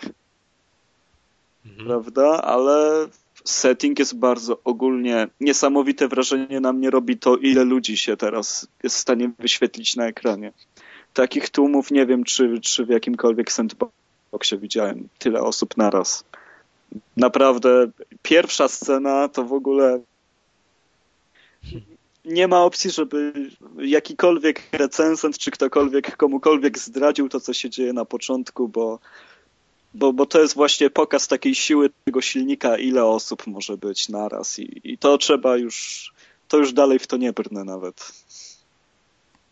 Mhm. prawda? Ale setting jest bardzo ogólnie niesamowite wrażenie na mnie robi to, ile ludzi się teraz jest w stanie wyświetlić na ekranie. Takich tłumów nie wiem, czy, czy w jakimkolwiek sandboxie widziałem tyle osób naraz. Naprawdę, pierwsza scena to w ogóle nie ma opcji, żeby jakikolwiek recenzent czy ktokolwiek komukolwiek zdradził to, co się dzieje na początku, bo, bo, bo to jest właśnie pokaz takiej siły tego silnika, ile osób może być naraz i, i to trzeba już, to już dalej w to nie brnę nawet.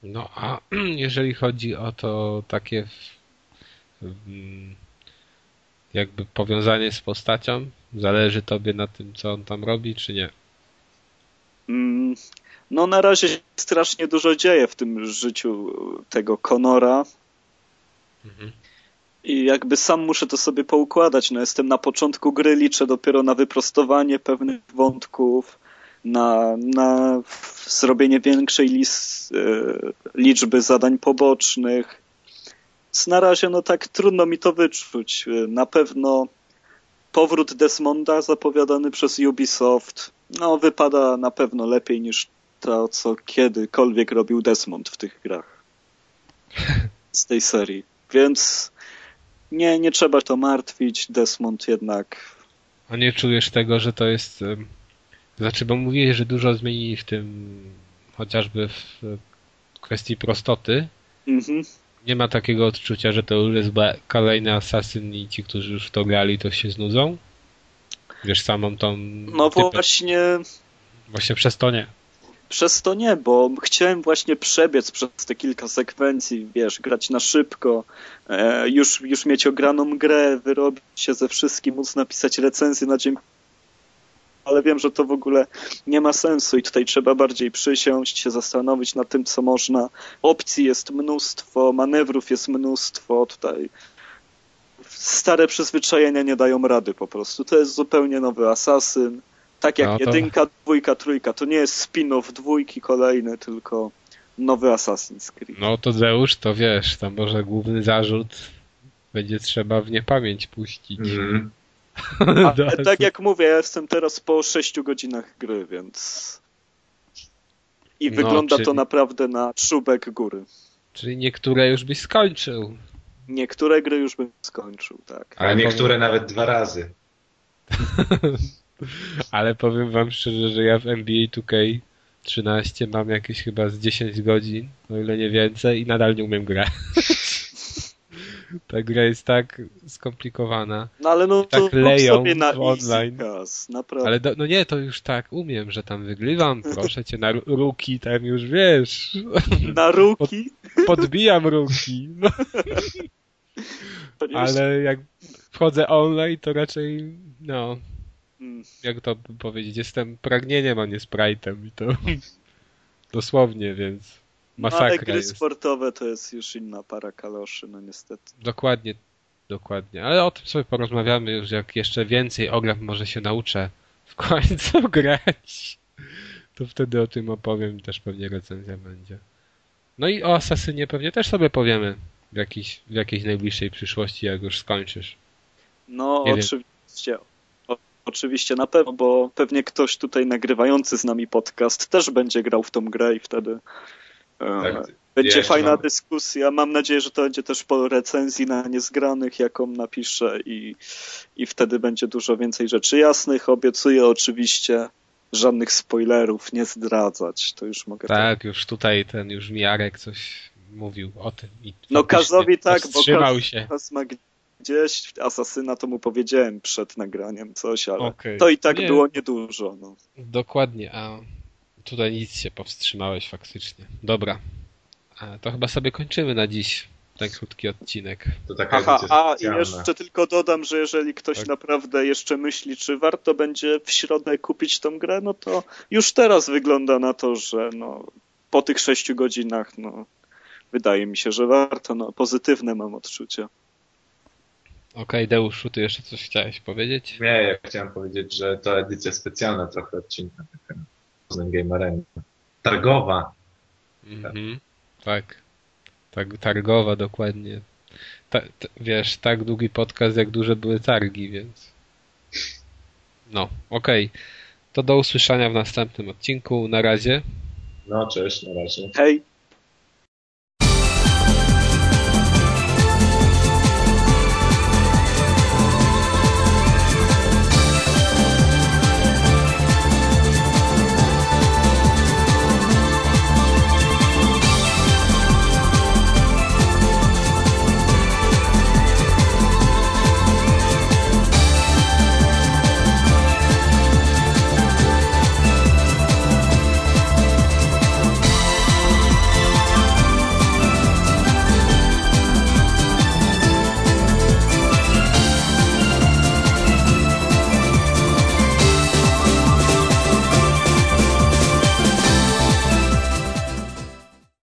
No a jeżeli chodzi o to takie mm, jakby powiązanie z postacią, zależy tobie na tym, co on tam robi, czy nie? No na razie się strasznie dużo dzieje w tym życiu tego Conora Mhm. i jakby sam muszę to sobie poukładać. No jestem na początku gry, liczę dopiero na wyprostowanie pewnych wątków, na, na zrobienie większej lis, e, liczby zadań pobocznych. Więc na razie no tak trudno mi to wyczuć. Na pewno powrót Desmonda zapowiadany przez Ubisoft no wypada na pewno lepiej niż to, co kiedykolwiek robił Desmond w tych grach z tej serii. Więc nie, nie trzeba to martwić. Desmond jednak A nie czujesz tego, że to jest. Znaczy, bo mówiłeś, że dużo zmienili w tym, chociażby w kwestii prostoty, Mhm. nie ma takiego odczucia, że to już jest kolejny asasyn i ci, którzy już w to grali, to się znudzą? Wiesz, samą tą... No typę- właśnie Właśnie przez to nie. Przez to nie, bo chciałem właśnie przebiec przez te kilka sekwencji, wiesz, grać na szybko, e, już, już mieć ograną grę, wyrobić się ze wszystkim, móc napisać recenzję na dzień. Ale wiem, że to w ogóle nie ma sensu i tutaj trzeba bardziej przysiąść, się zastanowić nad tym, co można. Opcji jest mnóstwo, manewrów jest mnóstwo, tutaj stare przyzwyczajenia nie dają rady po prostu. To jest zupełnie nowy asasyn. Tak jak No to- jedynka, dwójka, trójka. To nie jest spin-off dwójki kolejny, tylko nowy Assassin's Creed. No to Zeusz, to wiesz, tam może główny zarzut będzie trzeba w niepamięć puścić. Mhm. Ale tak jak mówię, ja jestem teraz po 6 godzinach gry, więc... I No, wygląda czyli- to naprawdę na czubek góry. Czyli niektóre już byś skończył. Niektóre gry już bym skończył, tak. A niektóre nawet dwa razy. Ale powiem wam szczerze, że ja w NBA 2K13 mam jakieś chyba z 10 godzin, o ile nie więcej, i nadal nie umiem grać. Ta gra jest tak skomplikowana. No ale no tak to leją sobie na online. naprawdę. Ale do, no nie, to już tak umiem, że tam wygrywam, proszę cię, na ru- ruki tam już wiesz. Na ruki? Podbijam ruki. No, ale jak wchodzę online, to raczej, no. Jak to powiedzieć, jestem pragnieniem, a nie sprite'em i to dosłownie, więc No, ale masakra gry jest. sportowe to jest już inna para kaloszy, no niestety. Dokładnie, dokładnie. Ale o tym sobie porozmawiamy już, jak jeszcze więcej ogram, może się nauczę w końcu grać. To wtedy o tym opowiem, też pewnie recenzja będzie. No i o Asasynie pewnie też sobie powiemy w, jakiejś, w jakiejś najbliższej przyszłości, jak już skończysz. No Nie wiem. oczywiście. O, oczywiście na pewno, bo pewnie ktoś tutaj nagrywający z nami podcast też będzie grał w tą grę i wtedy e, Tak. będzie fajna mam- dyskusja. Mam nadzieję, że to będzie też po recenzji na niezgranych, jaką napiszę i, i wtedy będzie dużo więcej rzeczy jasnych. Obiecuję oczywiście żadnych spoilerów nie zdradzać. To już mogę Tak, już tutaj ten już Miarek coś mówił o tym. I No Kazowi tak, bo Kaz, się. Kaz ma gdzieś asasyna, to mu powiedziałem przed nagraniem coś, ale Okej. to i tak Nie. było niedużo. No. Dokładnie, a tutaj nic się powstrzymałeś faktycznie. Dobra, a to chyba sobie kończymy na dziś ten krótki odcinek. To taka Aha, a i jeszcze tylko dodam, że jeżeli ktoś Tak. naprawdę jeszcze myśli, czy warto będzie w środę kupić tą grę, no to już teraz wygląda na to, że no, po tych sześciu godzinach, no, wydaje mi się, że warto. No, pozytywne mam odczucia. Okej, Deuszu, ty jeszcze coś chciałeś powiedzieć? Nie, ja chciałem powiedzieć, że to edycja specjalna trochę odcinka taka z Game Arena. Targowa. Mhm. Tak. tak. Targowa, dokładnie. Ta, ta, wiesz, tak długi podcast, jak duże były targi, więc. No, okej. To do usłyszenia w następnym odcinku. Na razie. No cześć, na razie. Hej!